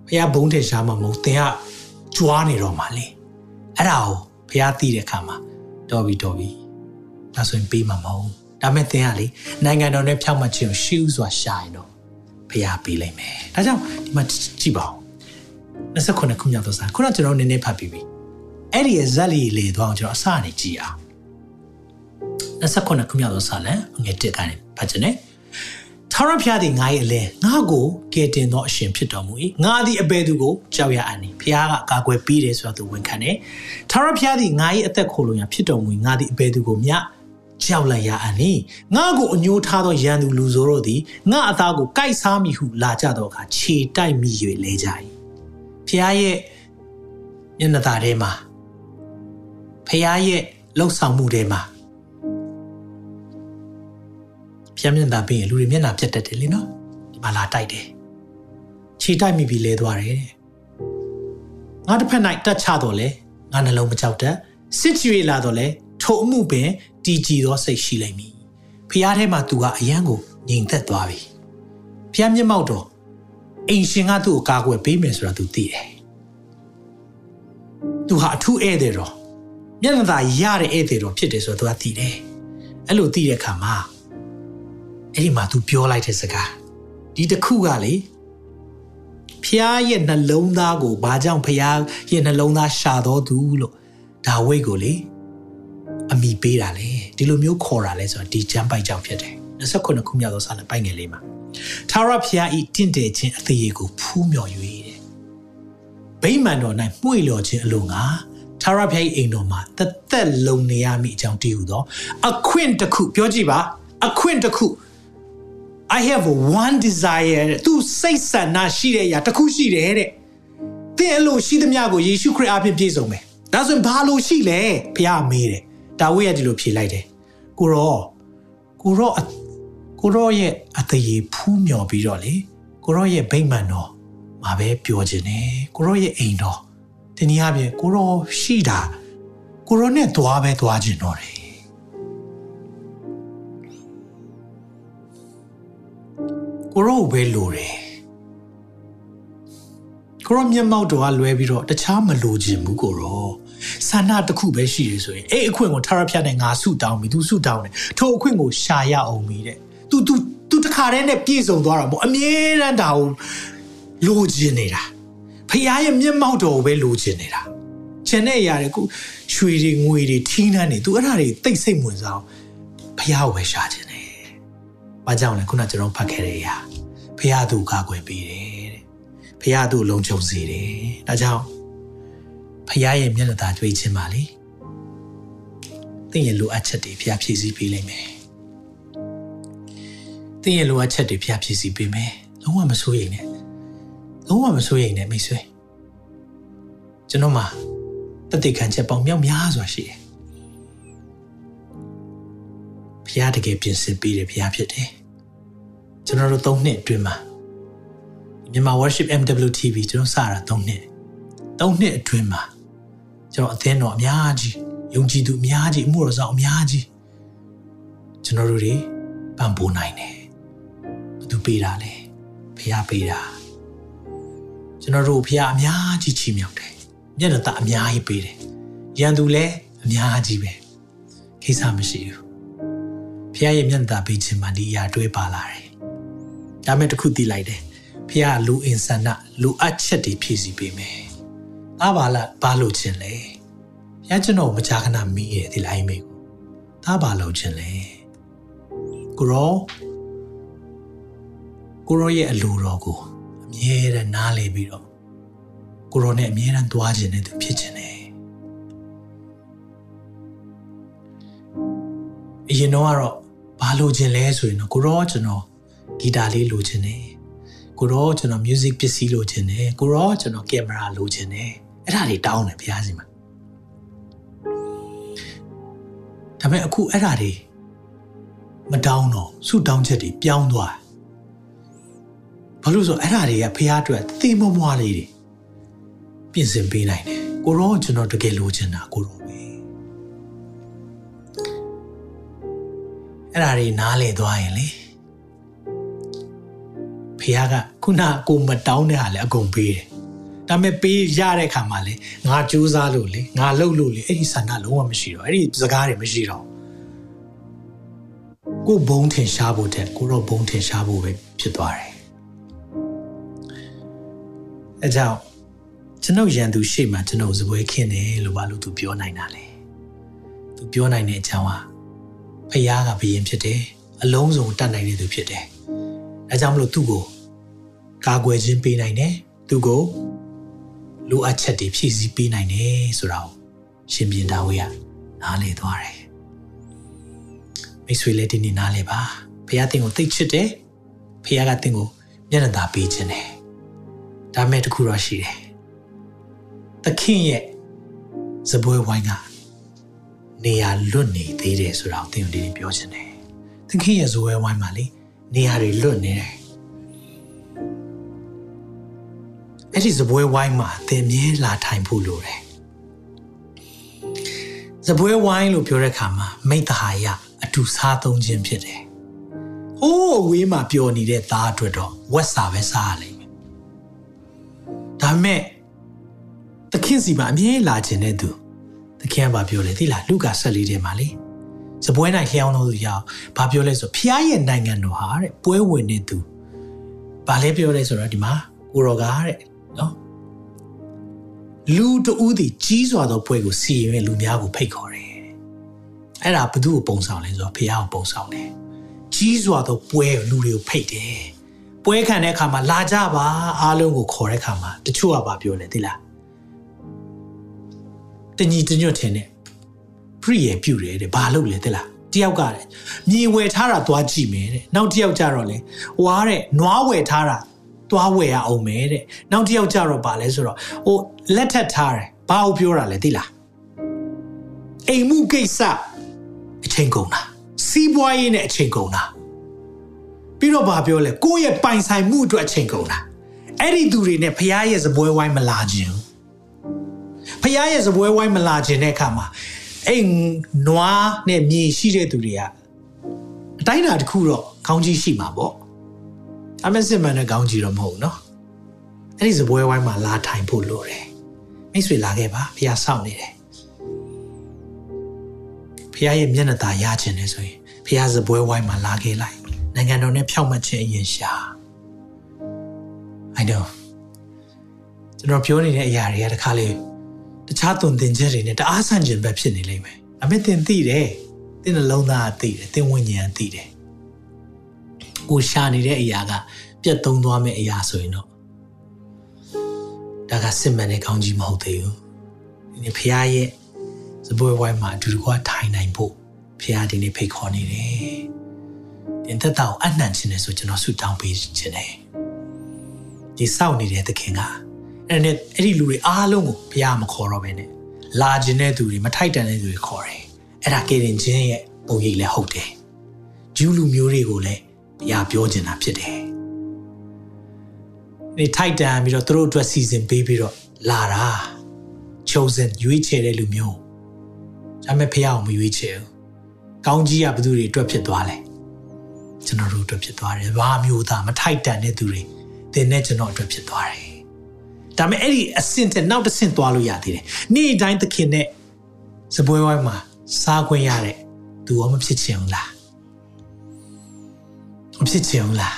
ဖျားဘုံထင်ရှားမှာမဟုတ်သင်ကကြွားနေတော့မှလေအဲ့ဒါကိုဖျားသိတဲ့အခါမှာတော်ပြီတော်ပြီဒါဆိုရင်ပေးမှာမဟုတ်ဒါမဲ့သင်ကလေနိုင်ငံတော်နဲ့ဖြောက်မှတ်ခြင်းကိုရှေးဥစွာရှာရင်တော့ဖျားပေးလိုက်မယ်ဒါကြောင့်ဒီမှာကြည့်ပါဦး29ခုမြောက်သောစာခုနကျွန်တော်နည်းနည်းဖတ်ပြီးပြီ အဲ့ဒီဇက်လီလေသွားအောင်ကျွန်တော်အစနေကြည့်အောင်29ခုမြောက်သောစာလမ်းငယ်တစ်ကနေဖတ်ခြင်းနဲ့ထာဝရဘုရားသည်ငါ၏အလဲငါကိုကယ်တင်သောအရှင်ဖြစ်တော်မူ၏ငါသည်အဘယ်သူကိုကြောက်ရအံ့ဘုရားကကာကွယ်ပေးတယ်ဆိုတော့သူဝန်ခံတယ်ထာဝရဘုရားသည်ငါ၏အသက်ခိုလုံရာဖြစ်တော်မူ၏ငါသည်အဘယ်သူကိုမျှကြောက်လိုက်ရအံ့နိငါကိုအညိုးထားသောရန်သူလူဆိုးတို့သည်ငါအသားကိုကိုက်စားမိဟုလာကြသောအခါခြေတိုက်မိ၍လဲကြ၏ဖះရဲ့မျက်နှာသားထဲမှာ ဖះရဲ့လှုပ်ဆောင်မှုထဲမှာဖះမျက်နှာပြီးရင်လူတွေမျက်နှာပြတ်တတ်တယ်လေနော်ဒီမှာလာတိုက်တယ်ခြေတိုက်မိပြီးလဲသွားတယ်ငါတစ်ဖက်၌တက်ချတော့လေငါနှလုံးမကြောက်တတ်စစ်ချွေလာတော့လေထိုအမှုပင်တည်ကြည်သောစိတ်ရှိလိမ့်မည်ဖះထဲမှာသူကအယံကိုငြိမ်သက်သွားပြီဖះမျက်မှောက်တော့အိမ်ရှင်ကသူ့ကိုကာကွယ်ပေးမယ်ဆိုတာသူသိတယ်သူဟာအထူးဧည့်သည်တော် မျက်နှာသာရတဲ့ဧည့်သည်တော်ဖြစ်တယ်ဆိုတော့သူကသိတယ်အဲ့လိုသိတဲ့အခါမှာအဲ့ဒီမှာသူပြောလိုက်တဲ့စကားဒီတစ်ခုကလေဖျားရဲ့နှလုံးသားကိုဘာကြောင့်ဖျားရဲ့နှလုံးသားရှာတော်သူလို့ဒါဝိတ်ကိုလေအမိပေးတာလေဒီလိုမျိုးခေါ်တာလဲဆိုတော့ဒီချမ်းပိုက်ကြောင့်ဖြစ်တယ်29ခုမြောက်သောစာလပိုင်ငယ်လေးမှာထာဝရဘုရားဤတင့်တယ်ခြင်းအသေးကိုဖူးမြော်၍တဲ့ဗိမာန်တော်၌မှု့လျော်ခြင်းအလို့ငါ ထာဝရဘုရား၏အိမ်တော်မှာတသက်လုံးနေရမည်အကြောင်းတည်ဟူသောအခွင့်တစ်ခုပြောကြည့်ပါအခွင့်တစ်ခု I have one desire သူစိတ်ဆန္ဒရှိတဲ့အရာတစ်ခုရှိတယ်တဲ့သင်အလိုရှိသမျှကိုယေရှုခရစ်အားဖြင့်ပြည့်စုံမယ်ဒါဆိုရင်ဘာလို့ရှိလဲဘုရားမေးတယ်ဒါဝိရဒီလိုဖြေလိုက်တယ်ကိုရောကိုရောကိုရောရဲ့အသေးဖူးမြော်ပြီးတော့လေကိုရောရဲ့ဗိမ္မာန်တော်မှာပဲပြောခြင်းနဲ့ကိုရောရဲ့အိမ်တော် ဒီနည်းအားဖြင့်ကိုရောရှိတာကိုရောနဲ့သွားပဲသွားခြင်းတော့တယ်ကိုရောပဲလိုတယ် ကိုရောမျက်မှောက်တော်ကလွဲပြီးတော့တခြားမလိုချင်ဘူးကိုရောဆန္ဒတစ်ခုပဲရှိရဆိုရင်အဲ့အခွင့်ကိုထာရဖျက်နဲ့ငါဆုတောင်းပြီသူဆုတောင်းတယ်ထိုအခွင့်ကိုရှာရအောင်ပြီတဲ့ तू तू तू တခါတည်းနဲ့ပြည့်စုံသွားတာပေါ့အမြဲတမ်းဒါကိုလိုချင်နေတာ ဖခင်ရဲ့မျက်မှောက်တော်ကိုပဲလိုချင်နေတာကျန်တဲ့အရာတွေခုရွှေတွေငွေတွေထင်းနှန်းတွေ तू အဲ့ဒါတွေတိတ်ဆိတ်ဝင်စားဖခင်ကိုပဲရှာချင်တယ်။ဘာကြောင့်လဲခုနကျွန်တော်ဖတ်ခဲ့တဲ့အရာဖခင်သူကာကွယ်ပေးတယ်တဲ့။ဖခင်သူလုံခြုံစေတယ်။ဒါကြောင့်ဖခင်ရဲ့မျက်နှာသာတွေ့ခြင်းပါလေ။သင်ရဲ့လိုအပ်ချက်တွေဖခင်ဖြည့်ဆည်းပေးလိမ့်မယ်။သင်ရဲ့လိုအပ်ချက်တွေဖခင်ဖြည့်ဆည်းပေးမယ်။လုံးဝမစိုးရိမ်နဲ့။ လုံးဝမစိုးရိမ်နဲ့မိတ်ဆွေ။ကျွန်တော်မှာတသက်ခံချက်ပေါင်းမြောက်များစွာရှိတယ်။ဘုရားတကယ်ပြင်ဆင်ပေးတယ်ဘုရားဖြစ်တယ်။ကျွန်တော်တို့၃နှစ်အတွင်းမှာမြန်မာ worship MWTV ကျွန်တော်စတာ၃နှစ်၃နှစ်အတွင်းမှာကျွန်တော်အသင်းတော်အများကြီးယုံကြည်သူအများကြီးအမှုတော်ဆောင်အများကြီးကျွန်တော်တို့တွေပံ့ပိုးနိုင်တယ်။ဘသူပေးတာလဲဘုရားပေးတာ ကျွန်တော်တို့ဖះအများကြီးချီးမြှောက်တယ်မျက်နှာသာအများကြီးပေးတယ်ရန်သူလည်းအများကြီးပဲကိစ္စမရှိဘူးဖះရဲ့မျက်နှာသာပေးခြင်းမှဒီအရာတွေးပါလာတယ်ဒါမဲ့တခုသိလိုက်တယ်ဖះလူအင်ဆန္ဒလူအပ်ချက်တွေဖြည့်ဆည်းပေးမယ်အားပါလားပါလို့ခြင်းလေဖះကျွန်တော်မကြာခဏမီးရဲ့ဒီလိုင်းမေကိုသားပါလို့ခြင်းလေကိုရောကိုရောရဲ့အလိုတော်ကို မြဲတမ်းနားလေပြီးတော့ကိုရောနဲ့အမြဲတမ်းသွားခြင်းနဲ့သူဖြစ်ခြင်းနဲ့အရင်တော့ကတော့ဘာလိုချင်လဲဆိုရင်တော့ကိုရောကျွန်တော်ဂီတာလေးလိုချင်တယ်ကိုရောကျွန်တော် music ပစ္စည်းလိုချင်တယ်ကိုရောကျွန်တော်ကင်မရာလိုချင်တယ်အဲ့ဒါတွေတောင်းတယ်ဘုရားစီမှာဒါပေမဲ့အခုအဲ့ဒါတွေမတောင်းတော့ဆုတောင်းချက်တွေပြောင်းသွား ဘာလို့ဆိုအဲ့ဒါတွေကဘုရားအတွက်သိမမွားလေးတွေပြင်ဆင်ပေးနိုင်တယ်ကိုရောကျွန်တော်တကယ်လိုချင်တာကိုရောပဲအဲ့ဒါတွေနားလည်သွားရင်လေဖះကခုနကိုမတောင်းတဲ့ဟာလေအကုန်ပေးတယ်ဒါပေမဲ့ပေးရတဲ့ခါမှာလေငါကြိုးစားလို့လေငါလှုပ်လို့လေအဲ့ဒီဆန္ဒလုံးဝမရှိတော့အဲ့ဒီစကားတွေမရှိတော့ကိုဘုံထင်ရှားဖို့တဲ့ကိုတော့ဘုံထင်ရှားဖို့ပဲဖြစ်သွားတယ် အဲကြောင့်ကျွန်ုပ်ရန်သူရှေ့မှာကျွန်ုပ်စပွဲခင်းတယ်လို့ဘာလို့သူပြောနိုင်တာလဲသူပြောနိုင်တဲ့အကြောင်းဟာဖယားကဘယင်ဖြစ်တယ်အလုံးစုံတတ်နိုင်တဲ့သူဖြစ်တယ်အဲကြောင့်မလို့သူ့ကိုကာကွယ်ခြင်းပေးနိုင်တယ်သူ့ကိုလိုအပ်ချက်တွေဖြည့်ဆည်းပေးနိုင်တယ်ဆိုတာကိုရှင်ပြန်ဒါဝေးကနားလေသွားတယ်မိတ်ဆွေလည်းဒီနေ့နားလေပါဖယားတင်ကိုသိချစ်တယ်ဖယားကတင်ကိုမျက်နှာသာပေးခြင်းတယ် ဒါမဲ့တခုတော့ရှိတယ်သခင်ရဲ့ဇပွဲဝိုင်းကနေရာလွတ်နေသေးတယ်ဆိုတာကိုသင်တို့ဒီပြောချင်တယ်သခင်ရဲ့ဇပွဲဝိုင်းမှာလေနေရာတွေလွတ်နေတယ်အဲ့ဒီဇပွဲဝိုင်းမှာသင်မြဲလာထိုင်ဖို့လိုတယ်ဇပွဲဝိုင်းလို့ပြောတဲ့အခါမှာမိတ္တဟာယအတူစားသုံးခြင်းဖြစ်တယ်။အိုးဝေးမှာပျော်နေတဲ့သားအတွက်တော့ဝက်စာပဲစားရလိမ့်မယ်။ ဒါပေမဲ့သခင်စီမှာအမြဲလာခြင်းတဲ့သူသခင်ကဘာပြောလဲသိလားလူကာ14ထဲမှာလေစပွဲ၌လျှောင်းလို့သူရောက်ဘာပြောလဲဆိုဖျားရဲ့နိုင်ငံတော်ဟာတဲ့ပွဲဝင်နေသူဘာလဲပြောလဲဆိုတော့ဒီမှာကိုရောကတဲ့နော်လူတူးသည်ကြီးစွာသောပွဲကိုစီရင်လူများကိုဖိတ်ခေါ်တယ်အဲ့ဒါဘသူ့ကိုပုံဆောင်လဲဆိုတော့ဖျားကိုပုံဆောင်တယ်ကြီးစွာသောပွဲကိုလူတွေကိုဖိတ်တယ် ပွဲခံတဲ့အခါမှာလာကြပါအားလုံးကိုခေါ်တဲ့အခါမှာတချို့ကဘာပြောလဲသိလားတညီတညွတ်ထင်တယ်ပရိယေပြုတယ်တဲ့ဘာလို့လဲတဲ့လားတယောက်ကတဲ့မြေဝယ်ထားတာသွားကြည့်မယ်တဲ့နောက်တယောက်ကြတော့လေဟွာတဲ့နွားဝယ်ထားတာသွားဝယ်ရအောင်မယ်တဲ့နောက်တယောက်ကြတော့ပါလဲဆိုတော့ဟိုလက်ထက်ထားတယ်ဘာကိုပြောတာလဲသိလားအိမ်မှုကိစ္စအချိန်ကုန်တာစီးပွားရေးနဲ့အချိန်ကုန်တာ ပြီးတော့ဘာပြောလဲကိုယ့်ရဲ့ပိုင်ဆိုင်မှုအတွက်အချိန်ကုန်တာအဲ့ဒီသူတွေနဲ့ဖရားရဲ့စပွဲဝိုင်းမလာခြင်းဖះရဲ့စပွဲဝိုင်းမလာခြင်းတဲ့အခါမှာအဲ့နွားနဲ့မြေရှိတဲ့သူတွေကအတိုင်းတာတစ်ခုတော့ခေါင်းကြီးရှိမှာပေါ့အမေစစ်မှန်တဲ့ခေါင်းကြီးတော့မဟုတ်နော်အဲ့ဒီစပွဲဝိုင်းမှာလာထိုင်ဖို့လိုတယ်မိတ်ဆွေလာခဲ့ပါဖះစောင့်နေတယ်ဖះရဲ့မျက်နှာသာရခြင်းနဲ့ဆိုရင်ဖះစပွဲဝိုင်းမှာလာခဲ့လိုက် နိုင်ငံတော်နဲ့ဖြောက်မှတ်ခြင်းအရင်ရှာ I know ကျွန်တော်ပြောနေတဲ့အရာတွေကတခါလေတခြားသွန်သင်ချက်တွေနဲ့တအားဆန့်ကျင်ဘက်ဖြစ်နေလိမ့်မယ်။အမေသင်သိတယ်။သင်နှလုံးသားသိတယ်။သင်ဝိညာဉ်သိတယ်။ကိုရှာနေတဲ့အရာကပြတ်သုံးသွားမယ့်အရာဆိုရင်တော့ဒါကစစ်မှန်တဲ့ကောင်းကြီးမဟုတ်သေးဘူး။ဒီနေ့ဖခင်ရဲ့စပွဲဝိုင်းမှာအတူတကွထိုင်နိုင်ဖို့ဖခင်ဒီနေ့ဖိတ်ခေါ်နေတယ်။ တင်သက်တာကိုအနှံ့ခြင်းနဲ့ဆိုကျွန်တော်ဆုတောင်းပေးခြင်းနဲ့ဒီစောင့်နေတဲ့သခင်ကအဲ့နဲ့အဲ့ဒီလူတွေအားလုံးကိုဘုရားမခေါ်တော့ဘဲနဲ့လာခြင်းတဲ့သူတွေမထိုက်တန်တဲ့သူတွေခေါ်တယ်အဲ့ဒါကေရင်ချင်းရဲ့ပုံရိပ်လည်းဟုတ်တယ်ဂျူးလူမျိုးတွေကိုလည်းဘုရားပြောချင်တာဖြစ်တယ်ဒီထိုက်တန်ပြီးတော့သူတို့အတွက်စီစဉ်ပေးပြီးတော့လာတာ chosen ရွေးချယ်တဲ့လူမျိုးဒါပေမဲ့ဘုရားကိုမရွေးချယ်ဘူးကောင်းကြီးကဘသူတွေအတွက်ဖြစ်သွားလဲ ကျွန်တော်တို့အတွက်ဖြစ်သွားတယ်ဘာမျိုးသားမထိုက်တန်တဲ့သူတွေသင်နဲ့ကျွန်တော်အတွက်ဖြစ်သွားတယ်ဒါပေမဲ့အဲ့ဒီအဆင့်တဲ့နောက်တစ်ဆင့်သွားလို့ရသေးတယ်နေ့တိုင်းသခင်နဲ့စပွဲဝိုင်းမှာစားခွင့်ရတဲ့သူရောမဖြစ်ချင်ဘူးလားမဖြစ်ချင်ဘူးလား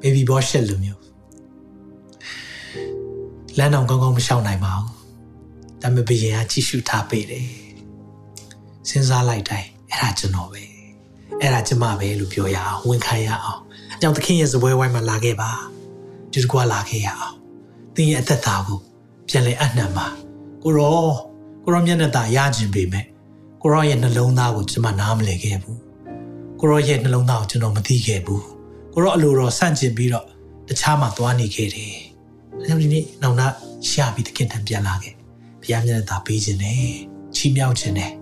baby boy ရှက်လိုမျိုးလမ်းအောင်ကောင်းကောင်းမရှောင်နိုင်ပါဘူးဒါပေမဲ့ဘယင်ကကြည့်ရှုထားပေးတယ်စဉ်းစားလိုက်တိုင်းအဲ့ဒါကျွန်တော်ပဲ အဲ့ဒါကျမပဲလို့ပြောရအောင်ဝန်ခံရအောင်အကြောင်းသခင်ရဲ့စပွဲဝိုင်းမှာလာခဲ့ပါဒီတကွာလာခဲ့ရအောင်သင်ရဲ့အသက်တာကိုပြန်လဲအနှံပါကိုရောကိုရောမျက်နှာသာရခြင်းပေမဲ့ကိုရောရဲ့နှလုံးသားကိုကျွန်မနားမလည်ခဲ့ဘူးကိုရောရဲ့နှလုံးသားကိုကျွန်တော်မသိခဲ့ဘူးကိုရောအလိုတော်ဆန့်ကျင်ပြီးတော့တခြားမှာသွားနေခဲ့တယ်အဲကြောင့်ဒီနေ့နောက်နာရှာပြီးတခင်ထံပြန်လာခဲ့ဘုရားမျက်နှာသာပေးခြင်းနဲ့ချီးမြှောက်ခြင်းနဲ့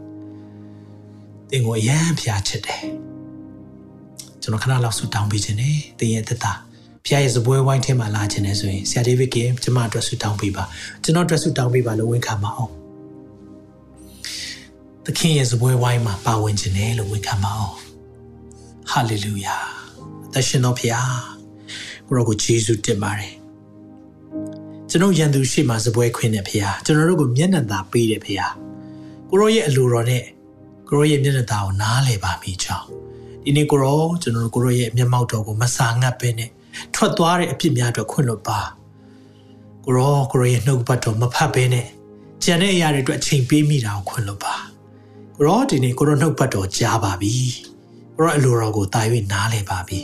သင်ကိုအယံဖျားချစ်တယ်ကျွန်တော်ခဏလောက်ဆူတောင်းပေးခြင်းနဲ့သင်ရဲ့သက်တာဖျားရဲ့စပွဲဝိုင်းထဲမှာလာခြင်းနဲ့ဆိုရင်ဆရာဒေးဗစ်ကကျွန်မအတွက်ဆူတောင်းပေးပါကျွန်တော်အတွက်ဆူတောင်းပေးပါလို့ဝန်ခံပါအောင်သခင်ရဲ့စပွဲဝိုင်းမှာပါဝင်ခြင်းနဲ့လို့ဝန်ခံပါအောင်ဟာလေလုယာအသက်ရှင်တော်ဖျားကိုရောကိုယေရှုတင်ပါတယ်ကျွန်တော်ရန်သူရှိမှစပွဲခွင်းတဲ့ဖျားကျွန်တော်တို့ကိုမျက်နှာသာပေးတဲ့ဖျားကိုရောရဲ့အလိုတော်နဲ့ ကိုရောရဲ့မျက်နှာသာကိုနားလည်ပါမိကြောင်းဒီနေ့ကိုရောကျွန်တော်တို့ကိုရောရဲ့မျက်မှောက်တော်ကိုမစာငတ်ပဲနဲ့ထွက်သွားတဲ့အဖြစ်များအတွက်ခွင့်လွတ်ပါကိုရောကိုရောရဲ့နှုတ်ပတ်တော်မဖတ်ဘဲနဲ့ကြံတဲ့အရာတွေအတွက်အချိန်ပေးမိတာကိုခွင့်လွတ်ပါကိုရောဒီနေ့ကိုရောနှုတ်ပတ်တော်ကြားပါပြီကိုရောအလိုတော်ကိုတာ၍နားလည်ပါပြီ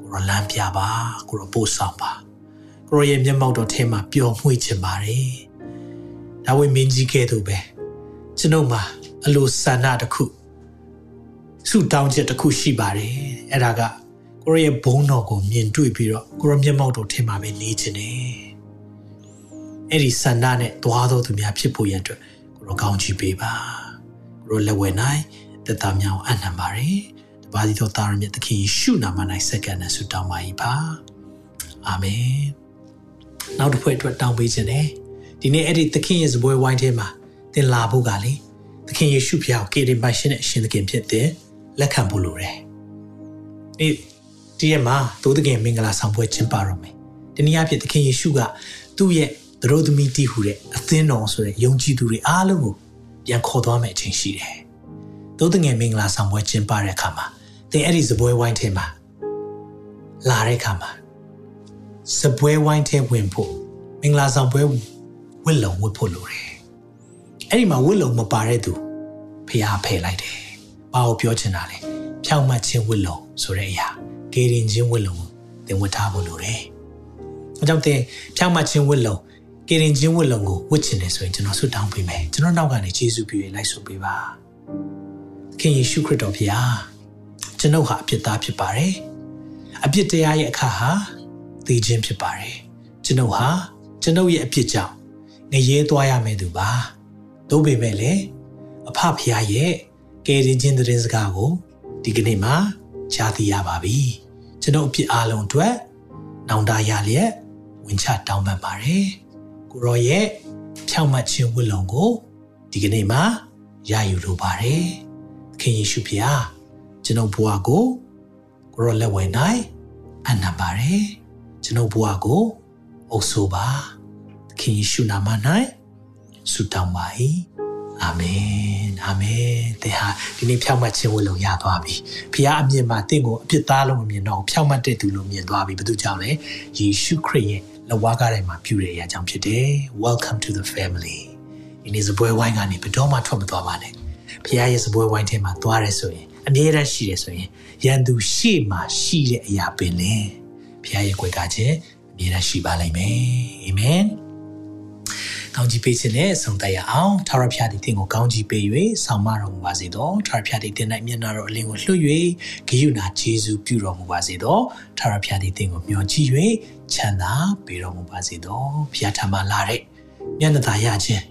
ကိုရောလမ်းပြပါကိုရောပို့ဆောင်ပါကိုရောရဲ့မျက်မှောက်တော်ထဲမှာပျော်မွှေ့ခြင်းပါတယ်ဒါဝိမင်းကြီးကဲ့သို့ပဲကျွန်ုပ်မှာ အလိုဆန္ဒတစ်ခုဆုတောင်းချက်တစ်ခုရှိပါတယ်အဲ့ဒါကကိုရရဲ့ဘုံတော်ကိုမြင်တွေ့ပြီးတော့ကိုရမျက်မှောက်တော်ထင်မှာပဲနေခြင်းနဲ့အဲ့ဒီဆန္ဒနဲ့သွားတော်သူများဖြစ်ဖို့ရန်အတွက်ကိုရကောင်းချီးပေးပါကိုရလက်ဝဲနိုင်တက်တာများအောင်အနံပါတယ်တပါးစီတော်သားရမြတ်သခင်ယေရှုနာမ၌စက္ကန့်နဲ့ဆုတောင်းပါ၏ပါအာမင်နောက်တစ်ဖွဲ့အတွက်တောင်းပေးခြင်းနဲ့ဒီနေ့အဲ့ဒီသခင်ရဲ့စပွဲဝိုင်းထဲမှာသင်လာဖို့ကလေ သခင်ယေရှုဖျားကိုကေရင်ပိုင်ရှင်နဲ့အရှင်သခင်ဖြစ်တဲ့လက်ခံဖို့လိုတယ်။ဒီဒီရက်မှာသိုးသခင်မင်္ဂလာဆောင်ပွဲကျင်းပရမယ်။ဒီနေ့အဖြစ်သခင်ယေရှုကသူ့ရဲ့သရိုသမီးတီးဟူတဲ့အသင်းတော်ဆိုတဲ့ယုံကြည်သူတွေအားလုံးကိုပြန်ခေါ်သွားမယ်အချိန်ရှိတယ်။သိုးသခင်မင်္ဂလာဆောင်ပွဲကျင်းပတဲ့အခါမှာသင်အဲ့ဒီစပွဲဝိုင်းထဲမှာလာတဲ့အခါမှာစပွဲဝိုင်းထဲဝင်ဖို့မင်္ဂလာဆောင်ပွဲဝစ်လုံဝတ်ဖို့လိုတယ်။ အဲ့ဒီမှာဝစ်လုံမပါတဲ့သူဖျားဖယ်လိုက်တယ်။ဘာကိုပြောချင်တာလဲ။ဖြောင့်မတ်ခြင်းဝစ်လုံဆိုတဲ့အရာဂေရင်ချင်းဝစ်လုံကိုသင်ဝတ်ထားဖို့လိုတယ်။အဲကြောင့်သင်ဖြောင့်မတ်ခြင်းဝစ်လုံဂေရင်ချင်းဝစ်လုံကိုဝတ်ချင်တယ်ဆိုရင်ကျွန်တော်ဆုတောင်းပေးမယ်။ကျွန်တော်နောက်ကနေယေရှုပြုရင်လိုက်ဆိုပေးပါ။သခင်ယေရှုခရစ်တော်ဖျားကျွန်ုပ်ဟာအပြစ်သားဖြစ်ပါတယ်။အပြစ်တရားရဲ့အခါဟာသေခြင်းဖြစ်ပါတယ်။ကျွန်ုပ်ဟာကျွန်ုပ်ရဲ့အပြစ်ကြောင့်ငရဲသွားရမယ်သူပါ။ သို့ပေမဲ့လည်းအဖဖရားရဲ့ကယ်တင်ခြင်းသတင်းစကားကိုဒီကနေ့မှာကြားသိရပါပြီ။ကျွန်ုပ်အပြစ်အလုံးအတွက်နောင်တရလျက်ဝင်ချတောင်းပန်ပါတယ်။ကိုရောရဲ့ဖြောင့်မတ်ခြင်းဝတ်လုံကိုဒီကနေ့မှာရယူလိုပါတယ်။ခင်ယေရှုဖရားကျွန်ုပ်ဘဝကိုကိုရောလက်ဝဲ၌အနံပါတယ်။ကျွန်ုပ်ဘဝကိုအုပ်ဆိုပါသခင်ယေရှုနာမ၌ ဆုတောင်းပါ၏အာမင်အာမင်သင်ဟာဒီနေ့ဖြောင့်မတ်ခြင်းဝတ်လုံရသွားပြီဖခင်အမြင်မှာတင့်ကိုအပြစ်သားလို့မမြင်တော့ဖြောင့်မတ်တဲ့သူလို့မြင်သွားပြီဘာလို့ကြောင့်လဲယေရှုခရစ်ရဲ့လက်ဝါးကားထဲမှာပြုတဲ့အရာကြောင့်ဖြစ်တယ် welcome to the family ဒီနေ့စပွဲဝိုင်းကနေဘယ်တော့မှထွက်မသွားပါနဲ့ဖခင်ရဲ့စပွဲဝိုင်းထဲမှာသွားရဲဆိုရင်အမြဲတမ်းရှိတယ်ဆိုရင်ရန်သူရှေ့မှာရှိတဲ့အရာပင်လင်ဖခင်ရဲ့ကြွယ်ကခြင်းအမြဲတမ်းရှိပါလိမ့်မယ်အာမင် ကောင်းကြီးပေးခြင်းနဲ့ဆုံးသက်ရအောင်ထာဝရဘုရားသည်သင်ကိုကောင်းကြီးပေး၍ဆောင်မတော်မူပါစေသောထာဝရဘုရားသည်သင်၌မျက်နာတော်အလင်းကိုလွှတ်၍ဂိယုနာကျေးဇူးပြုတော်မူပါစေသောထာဝရဘုရားသည်သင်ကိုမျှော်ကြည့်၍ချမ်းသာပေးတော်မူပါစေသောဘုရားထံမှလာတဲ့မျက်နှာသာရခြင်း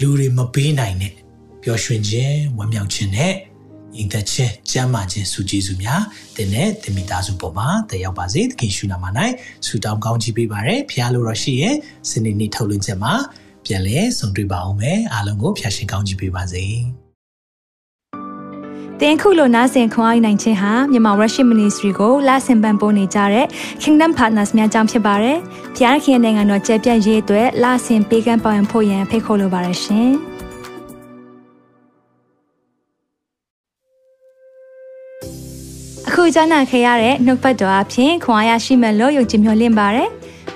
လူတွေမပေးနိုင်တဲ့ပျော်ရွှင်ခြင်းဝမ်းမြောက်ခြင်းနဲ့ရင်သက်ခြင်းကျမ်းမာခြင်းစုကျေးဇူးများတင်တဲ့တင်မိသားစုပေါ်မှာတက်ရောက်ပါစေသခင်ရှုနာမ၌ဆုတောင်းကောင်းချီးပေးပါရယ်ဖခင်လိုတော်ရှိရဲ့စနေနေ့ထုတ်လွှင့်ချက်မှာ ပြန်လဲဆုံတွေ့ပါအောင်မယ်အားလုံးကိုဖျာရှင်ကောင်းချီးပေးပါစေတင်ခုလိုနာဆင်ခွန်အားနိုင်ခြင်းဟာမြန်မာ Worship Ministry ကိုလာဆင်ပန်ပိုးနေကြတဲ့ Kingdom Partners များအကြောင်းဖြစ်ပါတယ်။ဖခင်နိုင်ငံတော်ကျယ်ပြန့်ရေးအတွက်လာဆင်ပေးကမ်းပောင်းဖို့ရန်ဖိတ်ခေါ်လိုပါတယ်ရှင်။အခုကြားနာခဲ့ရတဲ့နှုတ်ပတ်တော်အဖြစ်ခွန်အားရရှိမဲ့လို့ယုံကြည်မျှော်လင့်ပါတယ်။